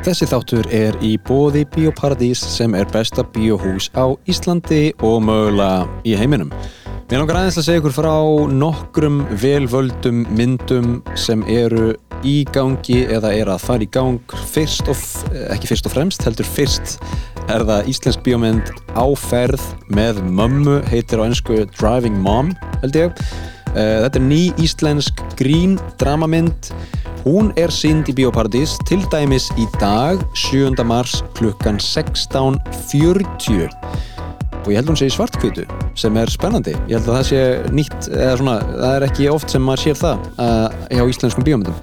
Þessi þáttur er í bóði Bíóparadís sem er besta bíóhús á Íslandi og mögulega í heiminum. Mér langar aðeins að segja ykkur frá nokkrum velvöldum myndum sem eru í gangi eða er að fara í gang fyrst og, ekki fyrst og fremst, heldur fyrst er það íslensk bíómynd Áferð með mömmu, heitir á ennsku Driving Mom, held ég. Eh, Þetta er ný íslensk grín dramamynd Hún er sínd í Bíóparadís til dæmis í dag 7. mars klukkan 16.40 og ég held hún sé í svartkvítu sem er spennandi ég held að það sé nýtt eða svona, það er ekki oft sem maður sér það uh, hjá íslenskum bíómyndum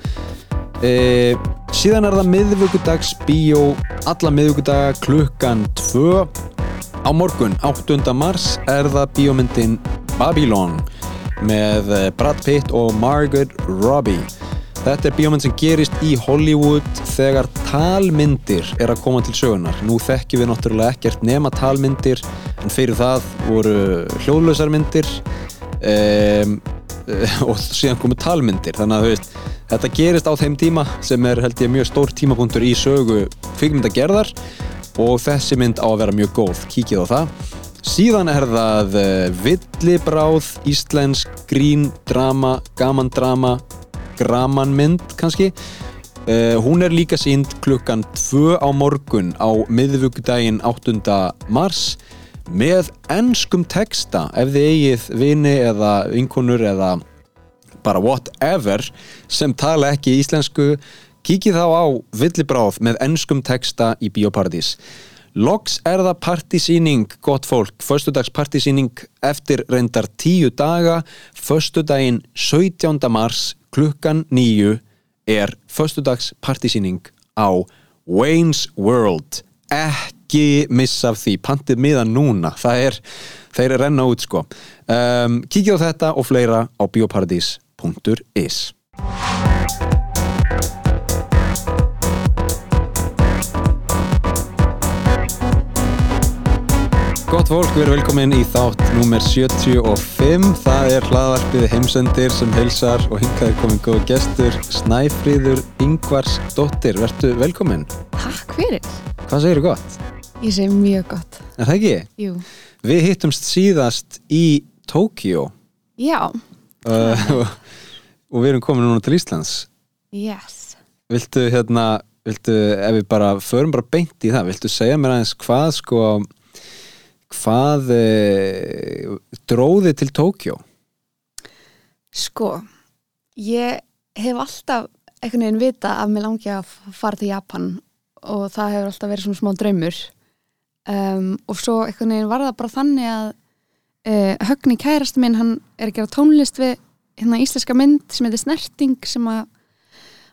uh, síðan er það miðvöggudags bíó alla miðvöggudaga klukkan 2 á morgun 8. mars er það bíómyndin Babylon með eh, Brad Pitt og Margot Robbie Þetta er bíómynd sem gerist í Hollywood þegar talmyndir er að koma til sögunar. Nú þekkjum við náttúrulega ekkert nema talmyndir en fyrir það voru hljóðlausar myndir um, og síðan komu talmyndir. Þannig að veist, þetta gerist á þeim tíma sem er held ég mjög stór tímapunktur í sögu kvikmyndagerðar og þessi mynd á að vera mjög góð. Kíkið á það. Síðan er það uh, villibráð, íslensk, grín, drama, gaman drama gramanmynd kannski uh, hún er líka sínd klukkan 2 á morgun á miðvöggudaginn 8. mars með ennskum texta ef þið eigið vini eða vinkonur eða bara whatever sem tala ekki íslensku kikið þá á villibráð með ennskum texta í Bíóparadís Loks er það partysýning, gott fólk, förstudags partysýning eftir reyndar tíu daga, förstudaginn 17. mars klukkan nýju er förstudags partysýning á Wayne's World. Ekki missa af því, pantið miðan núna, það er, þeir er renna út sko. Um, kíkja á þetta og fleira á bioparadís.is Gott fólk, við erum velkomin í þátt númer 75. Það er hlaðvarpið heimsendir sem heilsar og hingað er komin góð gestur Snæfríður Ingvars dóttir. Vertu velkomin. Takk fyrir. Hvað segir þú gott? Ég segi mjög gott. Er það ekki? Jú. Við hittumst síðast í Tókíó Já. uh, og við erum komin núna til Íslands. Yes. Viltu hérna, viltu, ef við bara förum bara beint í það, viltu segja mér aðeins hvað sko hvað e, dróði til Tókjó? Sko, ég hef alltaf einhvern veginn vita að mér langi að fara til Japan og það hefur alltaf verið svona smá draumur um, og svo einhvern veginn var það bara þannig að uh, högni kærasti minn, hann er að gera tónlist við hérna íslenska mynd sem heitir Snerting sem að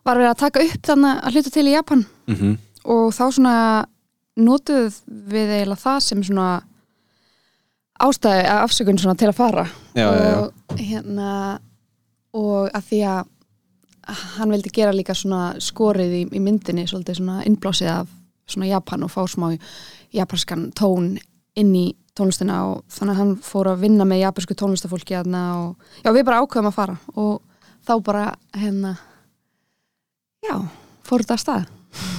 var verið að taka upp þannig að hluta til í Japan Mm -hmm. og þá svona notuð við eiginlega það sem svona ástæði afsökun svona til að fara. Já, já, já. og hérna og að því að hann vildi gera líka svona skorið í, í myndinni svolítið svona innblásið af svona Japan og fá smá japanskan tón inn í tónlistina og þannig að hann fór að vinna með japansku tónlistafólki aðna og já við bara ákveðum að fara og þá bara hérna já, fór þetta að stað.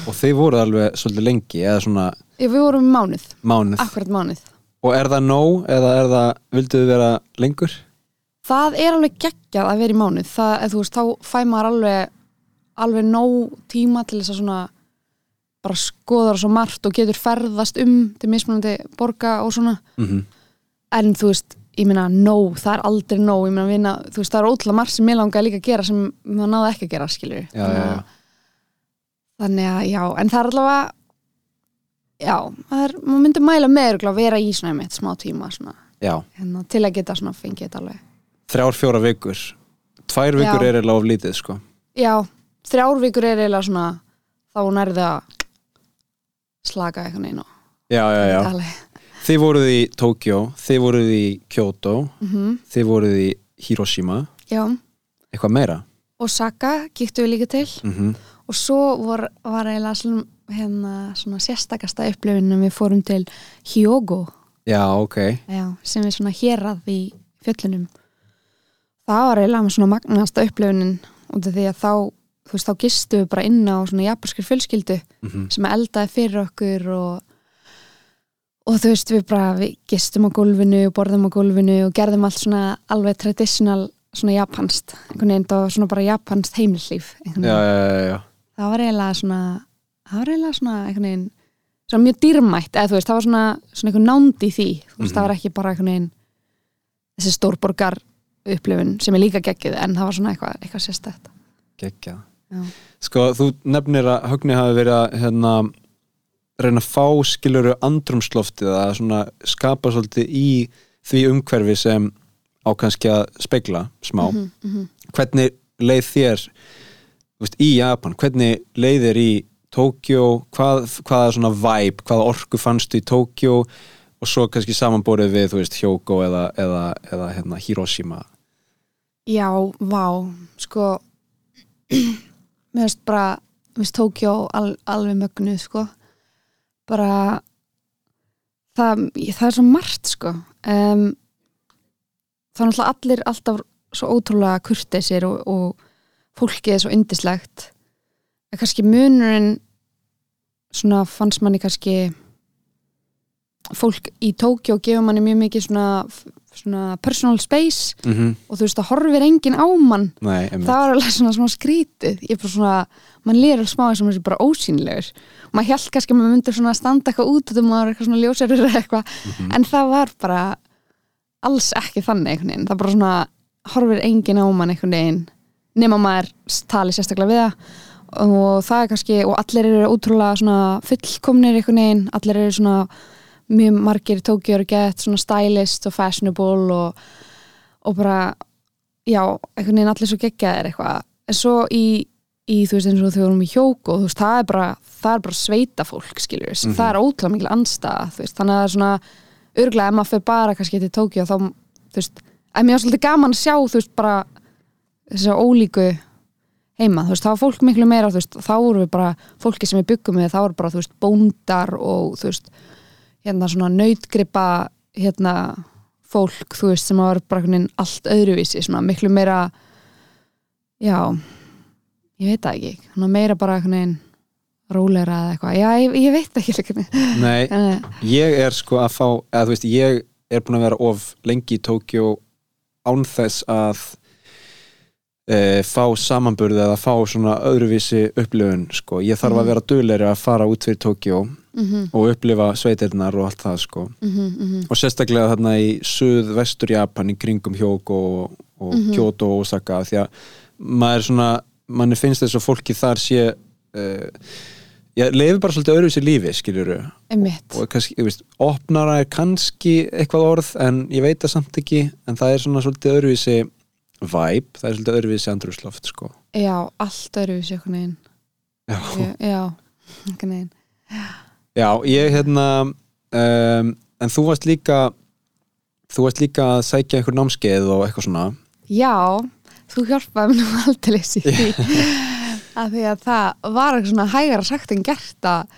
Og þeir voru alveg svolítið lengi eða svona Já, við vorum mánuð, mánuð. Akkurat mánuð og er það nóg eða er það, vilduðu vera lengur? Það er alveg geggjað að vera í mánuð. Það, eða, þú veist, þá fæ maður alveg alveg nóg tíma til þess að svona bara skoðar svo margt og getur ferðast um til mismunandi borga og svona. Mm en þú veist, ég meina nóg, það er aldrei nóg. Ég meina, vinna, þú veist, það er ótrúlega margt sem ég langaði líka að gera sem maður náði ekki að gera, skilur Já, já, já. þannig að, já, en það er allavega já, maður myndi mæla með að vera í svona einmitt smá tíma svona, hérna, til að geta svona fengið þetta alveg. Þrjár, fjóra vikur. Tvær vikur Já. er eiginlega of lítið sko. Já, þrjár vikur er eiginlega svona þá nærði að slaka eitthvað neina Já, já, já. Tali Þið voruð í Tókjó, þið voruð í Kyoto mm Þið voruð í Hiroshima. Já, Eitthvað meira? Osaka kíktu við líka til. Mm og svo var, var eiginlega svona, hérna, svona sérstakasta upplifunum við fórum til Hyogo. Já, ok. Já, sem er svona hérað í fjöllunum. Það var eiginlega svona magnasta upplifunin út af því að þá þú veist, þá gistu við bara inn á svona japanskir fjölskyldu mhm, sem eldaði fyrir okkur og og þú veist, við bara við gistum á gólfinu og borðum á gólfinu og gerðum allt svona alveg traditional svona japanst, einhvern veginn það var svona bara japanst einhvern já, já, já, já það var eiginlega svona það var eiginlega svona einhvern veginn svona mjög dýrmætt, eða þú veist, það var svona svona einhvern nánd í því, þú veist, Mhm. það var ekki bara einhvern veginn þessi stórborgar upplifun sem er líka geggið en það var svona eitthvað, eitthvað sérstætt Gekkja Já. Sko, þú nefnir að Högni hafi verið að hérna, reyna að fá skiluru andrumsloftið að svona skapa svolítið í því umhverfi sem á kannski að spegla smá Mhm, mhm. hvernig leið þér veist, í Japan, hvernig leið þér í Tókjó, hvað, hvaða svona vibe, hvaða orku fannstu í Tókjó og svo kannski samanborið við, þú veist, Hyogo eða, eða, eða hérna, Hiroshima. Já, vá, sko mér finnst bara mér finnst Tókjó al, alveg mögnuð sko. Bara það, það er svo margt sko. Um, það er náttúrulega allir alltaf svo ótrúlega kurteisir og, og fólkið er svo yndislegt en kannski munurinn svona fannst manni kannski fólk í Tókjó gefur manni mjög mikið svona, svona personal space mm -hmm. og þú veist það horfir enginn á mann. Nei, það var alveg svona smá skrítið. Ég er bara svona, mann lýr alveg smá eins og maður sé bara ósýnilegur. Og maður held kannski að maður myndir svona standa eitthvað út og maður er eitthvað svona ljósarur eða eitthvað. Mhm. en það var bara alls ekki þannig einhvern veginn, það bara svona horfir enginn á mann einhvern veginn nema maður tali sérstaklega við það. Og það er kannski, og allir eru ótrúlega svona fullkomnir einhvern veginn. Allir eru svona mjög margir tókjör gett svona stylist og fashionable og, og bara já, einhvern veginn allir svo geggjaðir eitthvað. En svo í, í þú veist eins og þegar við erum í hjóku þú veist, það er bara, það er bara sveita fólk skilur við, Mhm. það er ótrúlega mikil anstæða þú veist, þannig að það er svona örglega ef maður fyrir bara kannski til Tókjó þá, þú veist, að mér var svolítið gaman að sjá þú veist, bara þess að ólíku heima, þú veist, þá var fólk miklu meira, veist, þá voru við bara fólki sem við byggum við, þá voru bara, þú veist, bóndar og, þú veist, hérna svona nautgripa, hérna fólk, þú veist, sem var bara allt öðruvísi, svona miklu meira já ég veit það ekki, svona meira bara róleira eða eitthvað, já, ég, ég veit ekki líka Nei, en, ég er sko að fá eða þú veist, ég er búin að vera of lengi í Tókjó án þess að e, fá samanburði eða fá svona öðruvísi upplifun sko, ég þarf að Mhm. vera dugleiri að fara út fyrir Tókjó mhm, og upplifa sveitirnar og allt það sko. Mhm, mhm. Og sérstaklega þarna í suð-vestur Japan í kringum Hjóko og, og. Kyoto og Osaka því að maður svona manni finnst þess að fólki þar sé uh, ég lefi bara svolítið öðruvísi lífi skiljuru einmitt, og kannski, ég veist, opnara er kannski eitthvað orð en ég veit það samt ekki en það er svona svolítið öðruvísi vibe, það er svolítið öðruvísi andrúsloft sko. já, allt öðruvísi einhvern veginn. Já. já, einhvern veginn. Já, ég hérna um, en þú varst líka þú varst líka að sækja einhver námskeið og eitthvað svona. Já, þú hjálpaði mér nú aldrei því. Að því að það var eitthvað svona hægara sagt en gert að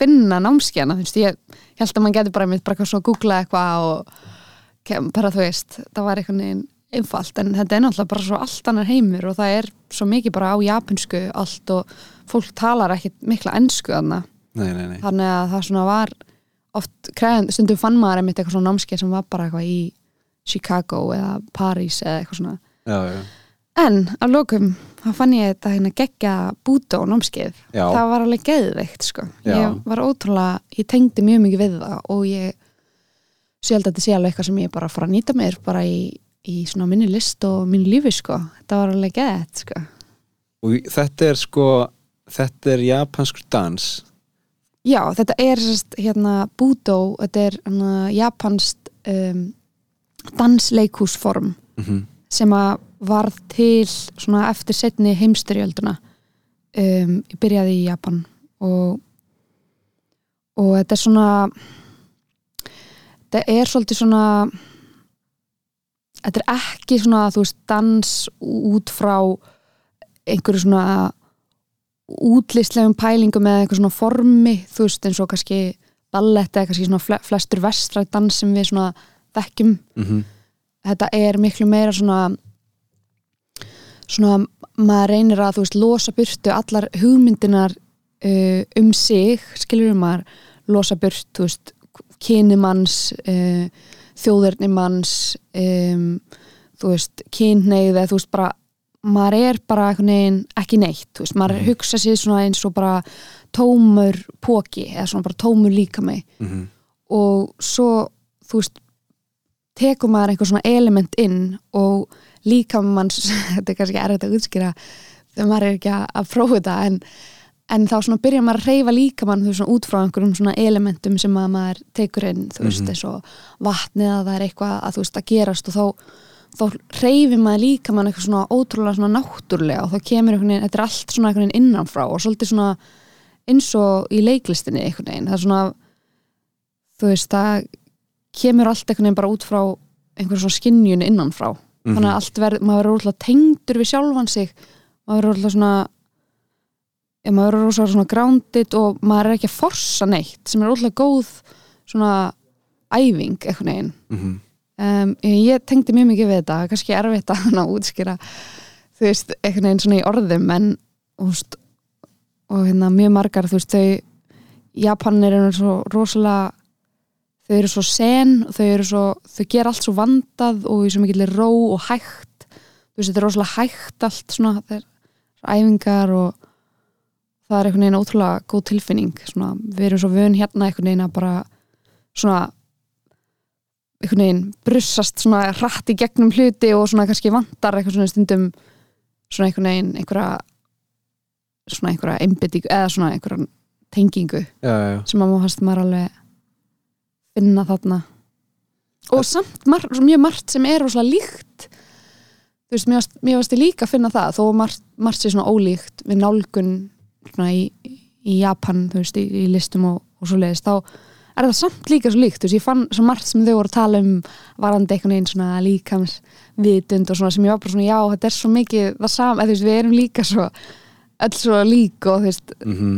finna námskeiðana, þú veist, ég, ég held að maður geti bara mitt bara eitthvað svona að googla eitthvað og bara þú veist, það var eitthvað neginn einfalt, en þetta er náttúrulega bara svo allt annar heimur og það er svo mikið bara á japansku allt og fólk talar ekkit mikla ensku þarna, nei, nei, nei. þannig að það svona var oft kræðandi, stundum fann maður einmitt eitthvað svona námskeið sem var bara eitthvað í Chicago eða Paris eða eitthvað svona Já, já. En að lokum, þá fann ég þetta hérna geggja búta og námskeið. Já. Það var alveg geðveikt, sko. Ég var ótrúlega, ég tengdi mjög mikið við það og ég að þetta sé alveg eitthvað sem ég bara fara að nýta mér bara í, í svona minni list og minni lífi, sko. Þetta var alveg geðt, sko. og þetta er sko þetta er japanskur dans Já, þetta er hérna bútó, þetta er hérna, japanst um, dansleikúsform mm -hmm. sem að varð til svona eftir setni heimstyrjölduna um, ég byrjaði í Japan og og þetta er svona þetta er svolítið svona þetta er ekki svona þú veist dans út frá einhverju svona útlistlegum pælingum eða einhver svona formi þú veist eins og kannski ballett eða kannski svona fle- flestur vestræð dans sem við svona þekkjum Mm -hmm. þetta er miklu meira svona svona maður reynir að þú veist losa burtu allar hugmyndinar uh, um sig, skilur maður losa burt, þú veist kynimanns uh, þjóðurnimanns um, þú veist, kynneið eða þú veist bara maður er bara neginn, ekki neitt þú veist, maður Mhm. hugsa sér svona eins og bara tómur póki eða svona bara tómur líka mig Mhm. og svo, þú veist tekur maður einhver svona element inn og líka manns þetta er kannski erfitt að útskýra þegar maður er ekki að prófa þetta en, en þá svona byrja maður að reyfa líka mann þú veist svona út frá einhverjum svona elementum sem að maður tekur inn, þú veist, Mhm. eins og vatnið að það er eitthvað að þú veist að gerast og þá þá reyfi maður líka mann eitthvað svona ótrúlega svona náttúrlega og þá kemur einhvern veginn, þetta er allt svona einhvern veginn innanfrá og svolítið svona eins og í leiklistinni einhvern veginn, það er svona þú veist, það kemur allt einhvern veginn bara út frá einhver svona skinnjun innanfrá Mhm. þannig að allt verð, maður verður sig maður verður úrlega svona grounded og maður er ekki að forsa neitt sem er úrlega góð svona æfing einhvern veginn. Mhm. um, ég tengdi mjög mikið við þetta. Kannski erfitt að hana útskýra þú veist, einhvern veginn svona í orðum en veist, og hérna mjög margar, þú veist, þau Japanir eru svo rosalega þau eru svo sen þau eru svo, þau gera allt svo vandað og í svo mikill ró og hægt. Þú veist, þetta er rosalega hægt allt svona, það er æfingar og það er einhvern veginn ótrúlega góð tilfinning, svona, við erum svo vön hérna einhvern veginn að bara svona einhvern veginn brussast svona hratt í gegnum hluti og svona kannski vantar eitthvað svona stundum svona einhvern veginn einhverja svona einhverja einbyttingu eða svona einhverja tengingu já, já, sem að fannst maður alveg finna þarna. Og samt mar mjög margt sem er rosalega líkt. Þú veist, mér varst, ég líka að finna það þó margt, margt sé svona ólíkt við nálgun svona í, í Japan, þú veist, í, í listum og, og svo leiðist, þá er það samt líka svo líkt, þú veist, ég fann svo margt sem þau voru að tala um varandi einhvern veginn svona líkams vitund og svona sem ég var bara svona, já, þetta er svo mikið það sama, þú veist, við erum líka svo öll svo lík og þú veist, Mhm.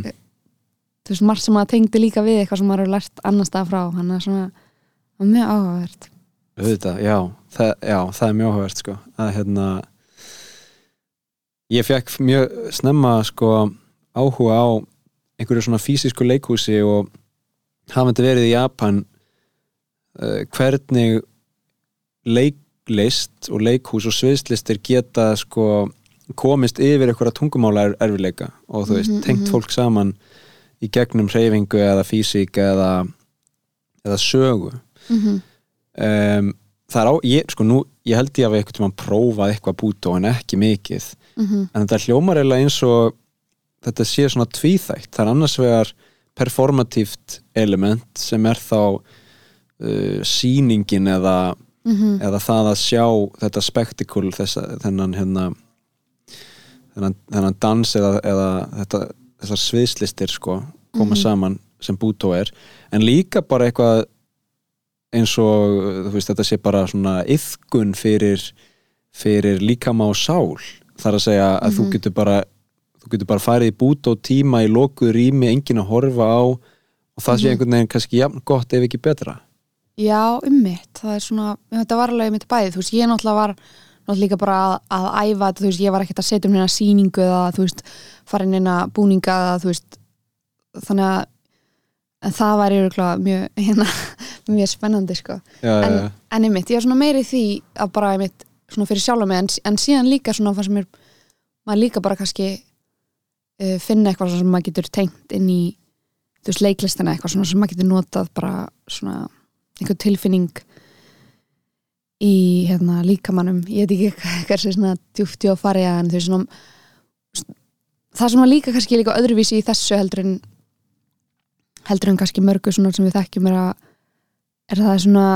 þú veist, margt sem maður tengdi líka við eitthvað sem maður hefur lært annar stað frá hann er svona það er mjög áhugavert Auðvitað, já, já, það er mjög áhugavert sko, að hérna ég fekk mjög snemma sko áhuga á einhverju svona fysisku leikhúsi og hafandi verið í Japan uh, hvernig leiklist og leikhús og sviðslistir geta sko komist yfir einhverja tungumála er, erfileika og þú veist, Mhm, tengt mhm. fólk saman í gegnum hreyfingu eða físík eða, eða sögu mm -hmm. um, það er á, ég, sko nú ég held ég að við eitthvað prófað eitthvað bútó en ekki mikið, Mhm. en þetta hljómar eiginlega eins og þetta sé svona tvíþægt, það er annars vegar performatíft element sem er þá uh, sýningin eða, Mhm. eða það að sjá þetta spektikul þessa, þennan hérna þennan, þennan dans eða, eða þetta, þessar sviðslistir sko koma Mhm. saman sem bútó er en líka bara eitthvað eins og veist þetta sé bara svona yfkun fyrir, fyrir líkama og sál þar að segja að þú Mhm. getur bara þú getur bara farið í bútó tíma í lokuð rými, enginn að horfa á og það sé Mhm. einhvern veginn kannski jafn gott ef ekki betra. Já, ummitt, það er svona þetta var alveg mitt bæði, þú veist, ég náttúrulega var náttúrulega líka bara að, að æfa þetta, þú veist, ég var ekkert að setja um hérna sýningu eða, þú veist, fara inn hérna búninga eða, þú veist þannig að en það væri örugglega mjög, hérna, mjög spennandi, sko. Já, en, já, en einmitt, ég er svona meiri því að bara einmitt, svona fyrir sjálfa mig en, en síðan líka svona fannst mér maður líka bara kannski uh, finna eitthvað sem maður getur tengt inn í þú veist, leiklistina eitthvað svona sem maður getur notað bara svona einhver tilfinning í hérna líkamannum ég veit ekki hversu svona djúpt ég á farið en þú veist svona það sem að líka kannski líka öðruvísi í þessu heldur en heldur en kannski mörgu svona sem við þekkjum er að er það svona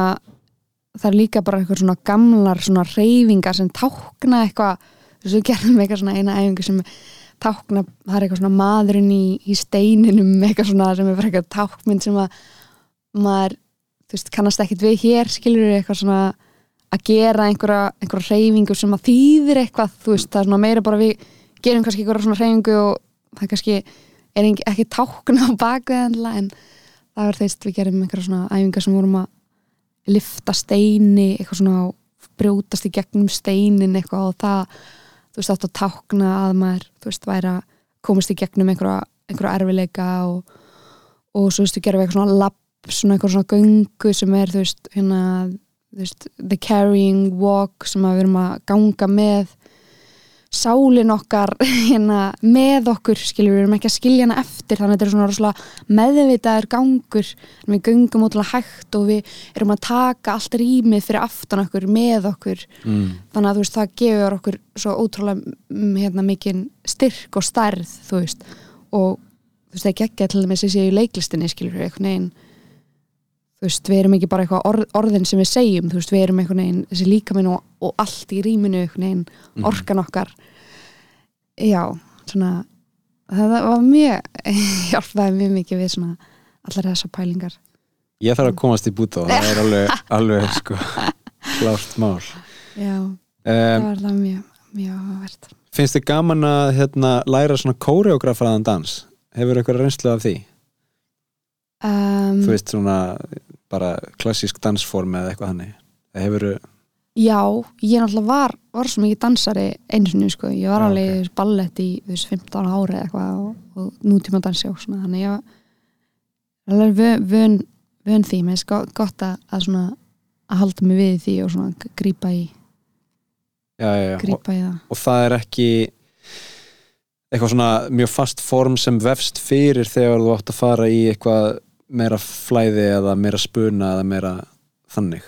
það er líka bara eitthvað svona gamlar svona reyfingar sem tákna eitthvað. Þú veist við gerðum eitthvað svona eina æfingu sem tákna, það er eitthvað svona maðurinn í, í steininum eitthvað svona sem er bara eitthvað tákmynd sem að maður, þú veist, kannast ekkit við hér skilur við eitthvað svona að gera einhverja, einhverja reyfingu sem að þýðir eitthvað, þú veist, það er svona meira bara við gerum kannski einhverja svona reyfingu og það kannski er ekki, tákna á bakvið endilega en það var þeist við gerum einhverja svona æfingar sem vorum að lifta steini eitthvað svona brjótast í gegnum steinin eitthvað og það þú veist, átt að tákna að maður, þú veist, væri að komast í gegnum einhverja, einhverja erfileika og, og svo, þú veist, þú gerum eitthvað svona lapp, svona eitthvað svona göngu sem er, þú veist, hérna þú veist, the carrying walk sem að við erum að ganga með sálin okkar hérna, með okkur, skilur við erum ekki að skilja hana eftir, þannig að þetta er svona rosalega meðvitaður gangur. Við göngum ótrúlega hægt og við erum að taka allt rýmið fyrir aftan okkur með okkur, mm. þannig að veist það gefur okkur svo ótrúlega mm, hérna, mikinn styrk og stærð þú veist, og þú veist það er ekki ekki til þess að sé í leiklistinni skilur við eitthvað neginn þú veist, við erum ekki bara eitthvað orð, orðin sem við segjum, þú veist, við erum eitthvað neginn þessi líkaminn og, og allt í rýminu eitthvað neginn, Mhm. orkan okkar já, svona það var mjög hjálpaði mjög mikið við svona allar þessar pælingar Ég þarf að komast í búta og það er alveg, alveg sko, klárt mál já, það um, var það mjög, mjög áhverð Finnst þið gaman að hérna, læra svona kóreografaðan dans? Hefur eitthvað reynslu af því? um, Þú veist svona bara klassísk dansform eða eitthvað hannig Hefur já, ég náttúrulega var var svo mikið dansari einu sinni sko. ég var Já, alveg ok. okay. ballett í veist, 15 ári eða eitthvað og, og nútíma dansi og svona þannig ég var alveg vön, vön, því mér er gott að, að svona að halda mig við því og svona grípa í, já, já, já. Og, og það er ekki eitthvað svona mjög fast form sem vefst fyrir þegar þú átt að fara í eitthvað meira flæði eða meira spuna eða meira þannig?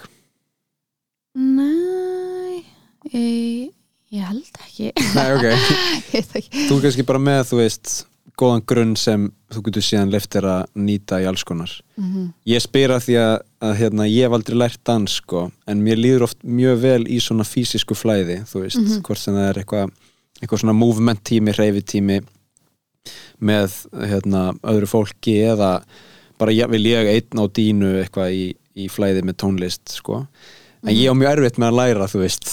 Nei ég, ég held ekki. Nei, ok. Ekki. Þú kannski bara með, þú veist, góðan grunn sem þú getur síðan leiftir að nýta í alls konar. mm Ég spyr að því að, að hérna, ég hef aldrei lært dans, sko, en mér líður oft mjög vel í svona fysisku flæði, þú veist, Mhm. hvort sem það er eitthvað, eitthvað svona movement tími, hreyfitími með, hérna, öðru fólki eða bara ég, vil ég einn á dínu eitthvað í, í flæði með tónlist, sko. En ég á mjög erfitt með að læra, þú veist,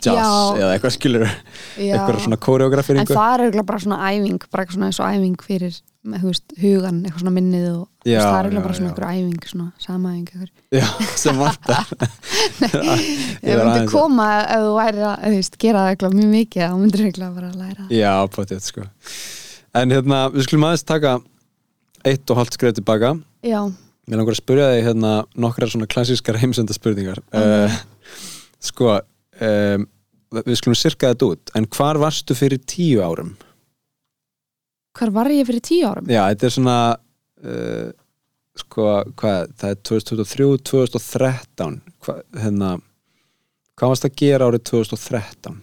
jazz Já. eða eitthvað skilur, eitthvað svona En koreograferingu. það er bara svona æfing bara eitthvað svona eins og æfing fyrir þú veist, hugan, eitthvað svona minnið og þú Já, það er já, bara svona einhver æfing, svona samaæfing. Já, sem vantar Ég myndi koma ef þú væri að þú veist, gera eitthvað mjög mikið þá myndir eiginlega bara að læra. Já, potið, sko En hérna, við skulum aðeins taka eitt og hálft skrif tilbaka Já, Mér langar að spyrja þig hérna nokkrar svona klassískar heimsenda spurningar Ok. Sko um, við skulum sirka þetta út en hvar varstu fyrir tíu árum? hvar var ég fyrir tíu árum? Já, þetta er svona uh, sko, hvað, það er 2023, 2013 hva, hérna hvað varst að gera árið 2013?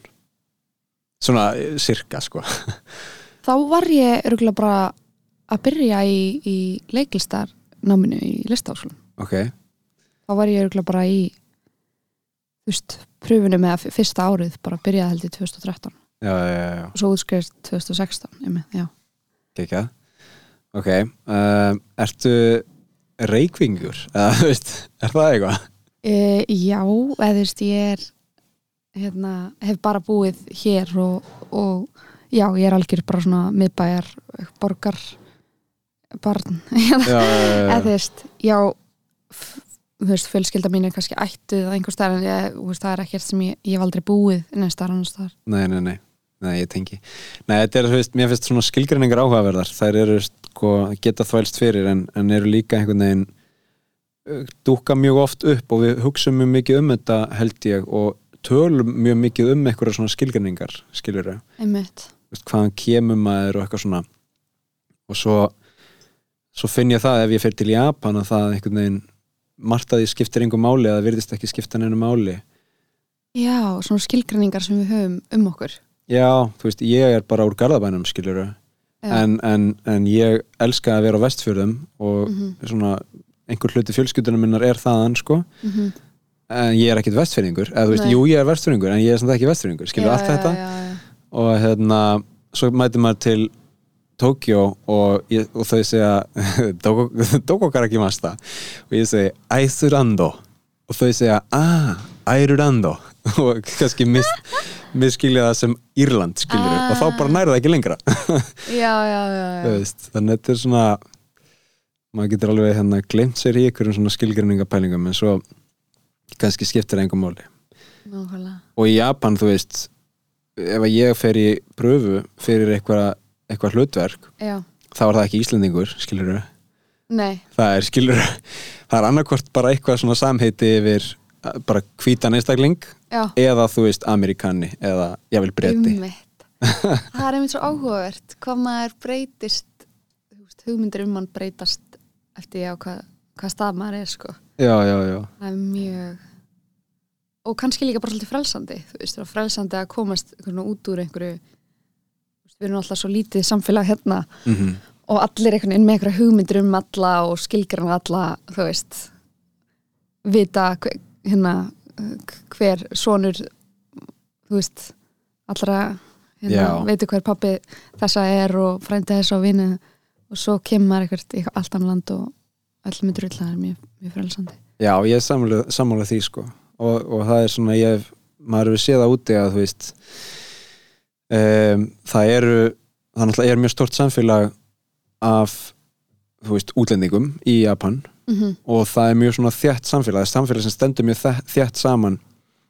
Svona eh, sirka, sko Þá var ég örgulega bara að byrja í, í leiklistar náminu í listáskólum. Ok, Þá var ég örgulega bara í veist, pröfunum með fyrsta árið bara byrjaði held í 2013 já, já, já, og svo útskriðist 2016 einmitt, já. Gekjað. Ok, um, ertu reykvingur? Eða, þú veist, er það eitthvað? E, já, eða þú veist, ég er hérna, hef bara búið hér og, og já, ég er algjör bara svona miðbæjar borgar barn eða þú veist, já þú veist, fjölskylda mín er kannski ættuð einhver staðar en ég, þú veist, það er ekkert sem ég, ég hef aldrei búið neins staðar annars staðar Nei, nei, nei, nei, ég tengi. Nei, þetta er, þú veist, mér finnst svona skilgreiningar áhugaverðar. Þær eru, sko, geta þvælst fyrir en, en eru líka einhvern veginn uh, dúkka mjög oft upp og við hugsaum mjög mikið um þetta held ég og tölum mjög mikið um einhverja svona skilgreiningar, skilur þau. einmitt, hvaðan kemur maður og eitthvað svona og svo svo finn ég það ef ég fer til Japan að það einhvern veginn margt að því skiptir einhver máli eða virðist ekki skipta neinu máli já, svona skilgreiningar sem við höfum um okkur já, þú veist, ég er bara úr Garðabænum skilur Já. en, en, en ég elska að vera á vestfjörðum og Mhm. svona einhver hluti fjölskyldunum minnar er þaðan sko mm en ég er ekkit vestfjörðingur eða þú veist, Nei. jú ég er vestfjörðingur en ég er samt ekki vestfjörðingur, skilur allt þetta já, já, já. og hérna svo mæti maður til Tókjó og, og þau segja Doko Karakimasta og ég segi Aisurando og þau segja ah, Airurando og kannski mis, miskilja það sem Írland skilur Ah. og þá bara næra það ekki lengra já, já, já, já. Þú veist, þannig að þetta er svona maður getur alveg hérna glemt sér í ykkur svona skilgreiningapælingum en svo kannski skiptir einhver máli Nákvæmlega. og í Japan þú veist ef að ég fer í pröfu fyrir eitthvað, eitthvað hlutverk já, þá er það ekki Íslendingur, skilur nei, það er, skilur það er annarkvort bara eitthvað svona samheiti yfir uh, bara hvítan einstakling já. eða þú veist Amerikani eða jável breyti Einmitt. það er einmitt svo áhugavert hvað maður breytist hugmyndir um mann breytast eftir ég hvað, hvað stað maður er sko. já, já, já, það er mjög og kannski líka bara svolítið frelsandi þú veist, er frelsandi að komast út úr einhverju við erum alltaf svo lítið samfélag hérna mm og allir einhvern veginn með einhverja hugmyndir um alla og skilgrann alla, þú veist vita hver, hérna hver sonur þú veist allra hérna, veitu hver pappi þessa er og frændi þessa og vini og svo kemur eitthvað í allt annan land og öllum myndir ull það er mjög, mjög frelsandi. Já ég er sammála því sko. Og, og það er svona, ég hef maður hefur séð það úti að þú veist um, það eru það náttúrulega er mjög stort samfélag af veist, útlendingum í Japan mm -hmm. og það er mjög svona þjætt samfélag það er samfélag sem stendur mjög þjætt saman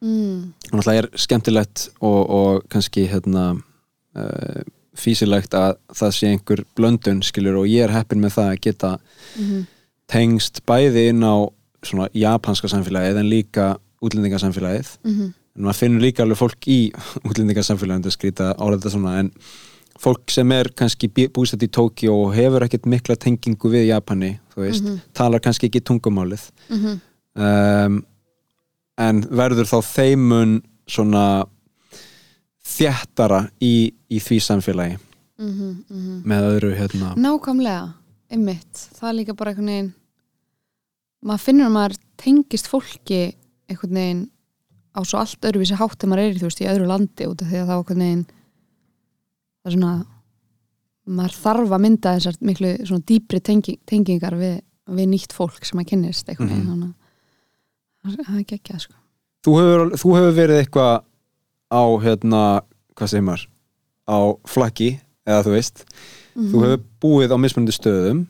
mm. og náttúrulega er skemmtilegt og, og kannski hérna uh, físilegt að það sé einhver blöndun skilur og ég er heppin með það að geta Mm tengst bæði inn á svona japanska samfélagið en líka útlendingasamfélagið -hmm. En maður finnur líka alveg fólk í útlendingasamfélagið þetta skrýta álega þetta svona en fólk sem er kannski búsett í Tókíó og hefur ekkert mikla tengingu við Japani, þú veist, Mhm. talar kannski ekki tungumálið. Mm um, en verður þá þeimun svona þjættara í, í því samfélagi. -hmm. með öðru hérna. Nákvæmlega, einmitt. Það er líka bara einhvern veginn maður finnur að maður tengist fólki einhvern veginn á svo allt öðruvísi hátt þegar maður er í, þú veist, í öðru landi út af því að það var einhvern veginn það er svona maður þarf að mynda þessar miklu svona dýpri tengi, tengingar við, við nýtt fólk sem maður kynnist einhvern veginn Mhm. mm -hmm. það er geggjað sko þú hefur, þú hefur verið eitthvað á hérna, hvað segir maður á flaggi, eða þú veist þú hefur búið á mismunandi stöðum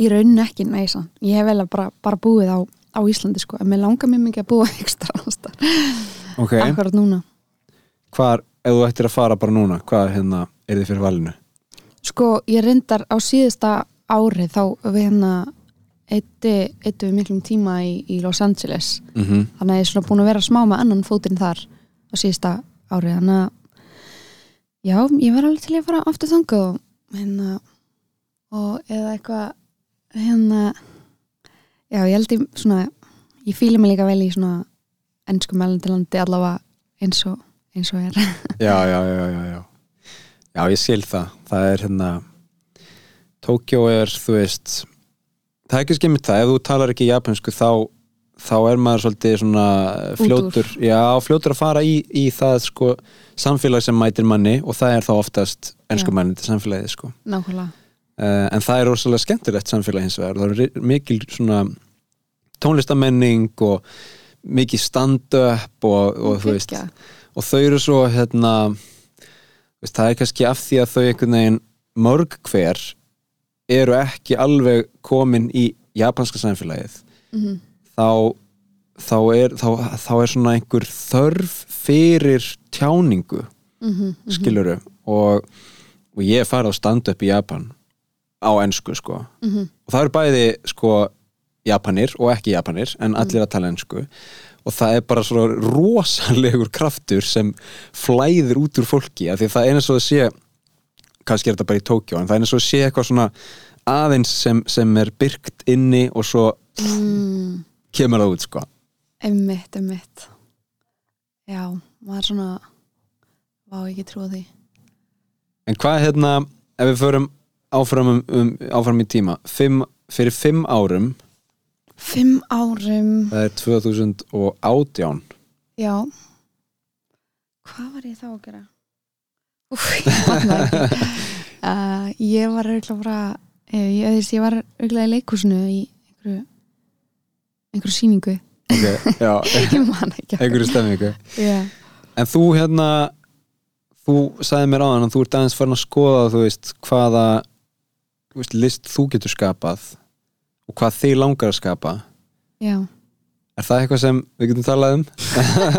í rauninni ekki næsa ég hef vel bara, bara búið á, á Íslandi sko en mér langar mér mikið að búa ekstra. Ok, akkurat núna. Hvar, ef þú ættir að fara bara núna hvað hérna, er þið fyrir valinu? Sko, ég reyndar á síðasta ári þá við hérna eitti við miklum tíma í, í Los Angeles. Mm -hmm. þannig að ég er svona búin að vera smá með annan fótinn þar á síðasta ári. Þannig að já, ég var alveg til að fara aftur þangað og hérna og eða eitthvað hérna já, ég held ég svona ég fíla mig líka vel í svona ennsku meðlandilandi allavega eins og, eins og er. Já, já, já, já, já. Já, ég skil það. Það er hérna Tókjó er, þú veist það er ekki skemmit það, ef þú talar ekki japansku þá, þá er maður svolítið svona fljótur, já, fljótur að fara í, í það sko samfélag sem mætir manni og það er þá oftast ennskumælindi samfélagið sko. Nákvæmlega. Uh, en það er rosalega skemmtilegt samfélag hins vegar, það er mikil svona tónlistamenning og mikið stand-up og, og þú veist og þau eru svo hérna veist, það er kannski af því að þau einhvern veginn mörg hver eru ekki alveg komin í japanska samfélagið Mhm. þá þá er, þá, þá er svona einhver þörf fyrir tjáningu Mhm, mhm. skiluru og, og ég farið á stand-up í Japan á ensku sko Mhm. og það eru bæði sko Japanir og ekki Japanir en allir að tala ensku. Og það er bara svona rosalegur kraftur sem flæðir út úr fólki af því það er eins og að sé kannski er þetta bara í Tókjó en það er eins og að sé eitthvað svona aðeins sem, sem er byrkt inni og svo mm, kemur það út sko. Emmitt, emmitt Já, maður svona Vá, ekki trúa því. En hvað hérna, ef við förum áfram, um, um, áfram í tíma fimm, fyrir fimm árum Fimm árum. Það er 2018 Já. Hvað var ég þá að gera? Úf, ég það ekki. Uh, Ég var auðvitað bara ég, ég, ég, ég var auðvitað í leikhúsinu í einhverju einhverju sýningu. Okay, Ég man ekki. Einhverju stemmingu yeah. en þú hérna þú sagði mér áðan að þú ert aðeins farin að skoða þú veist hvaða þú veist, list þú getur skapað og hvað þig langar að skapa Já. er það eitthvað sem við getum talað um?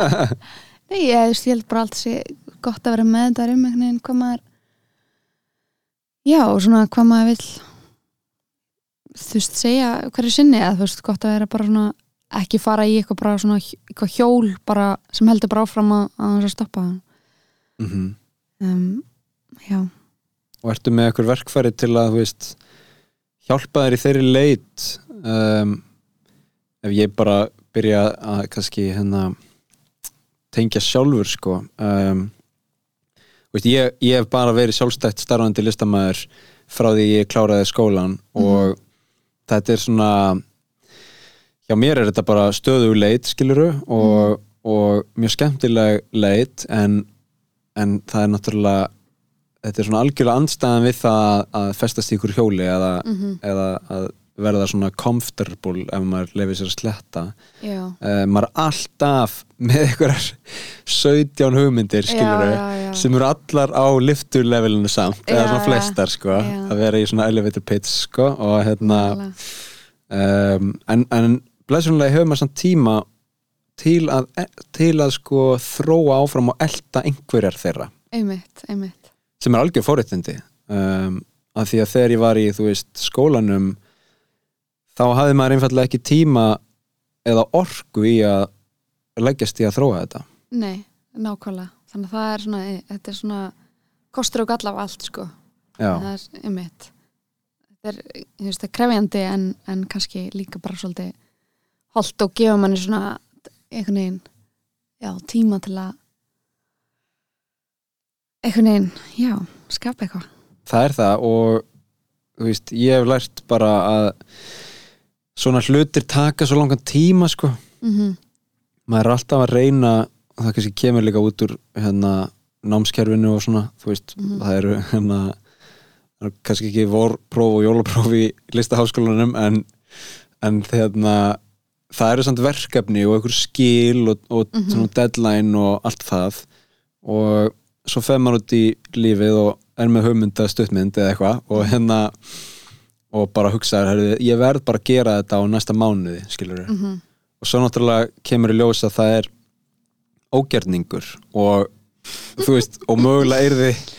Nei, ég, ég held bara allt sé gott að vera með þetta um einhvern veginn hvað maður já, svona hvað maður vill þú veist, segja hverju sinni eða þú veist, gott að vera bara svona ekki fara í eitthvað bara svona eitthvað hjól bara sem heldur bara áfram að, að þess að stoppa. Mm um, já, og ertu með eitthvað verkfæri til að þú veist, hjálpa þér í þeirri leit um, ef ég bara byrja að kannski hérna tengja sjálfur sko um, veist, ég, ég hef bara verið sjálfstætt starfandi listamæður frá því ég kláraði skólan og þetta er svona hjá mér er þetta bara stöðu leit skiluru og, og mjög skemmtileg leit en, en það er náttúrulega þetta er svona algjörlega andstæðan við það að, festast í ykkur hjóli eða, eða að verða svona comfortable ef maður lefið sér að sletta uh, maður er alltaf með einhverjar 17 hugmyndir skilur já. sem eru allar á lifturlevelinu samt eða Já, svona já. flestar sko Já. að vera í svona elevator pitch sko og hérna um, en, en blessunlega hefur maður samt tíma til að, til að sko þróa áfram og elta einhverjar þeirra einmitt, einmitt sem er algjör fóréttindi um, að því að þegar ég var í veist skólanum þá hafði maður einfallega ekki tíma eða orku í að leggjast í að þróa þetta. Nei, nákvæmlega, þannig að það er svona þetta er svona kostur og galla af allt sko, já, það er einmitt. Þetta er, þú veist, það er krefjandi en, en kannski líka bara svolítið holdt og gefa manni svona einhvern veginn, já, tíma til að einhvern veginn, já, skapa eitthvað það er það og þú veist, ég hef lært bara að svona hlutir taka svo langan tíma sko mm maður er alltaf að reyna og það kannski kemur líka út úr hérna, námskerfinu og svona þú veist, Mhm. það eru hérna, kannski ekki vorpróf og jólapróf í listaháskólanum en, en hérna, það eru samt verkefni og einhver skil og, og Mhm. svona deadline og allt það og svo fer maður út í lífið og er með hugmynda stuttmynd eða eitthvað og hérna og bara hugsaður, ég verð bara að gera þetta á næsta mánuði, skilur -hmm. og svo náttúrulega kemur í ljós að það er ógerningur og þú veist, og mögulega er þið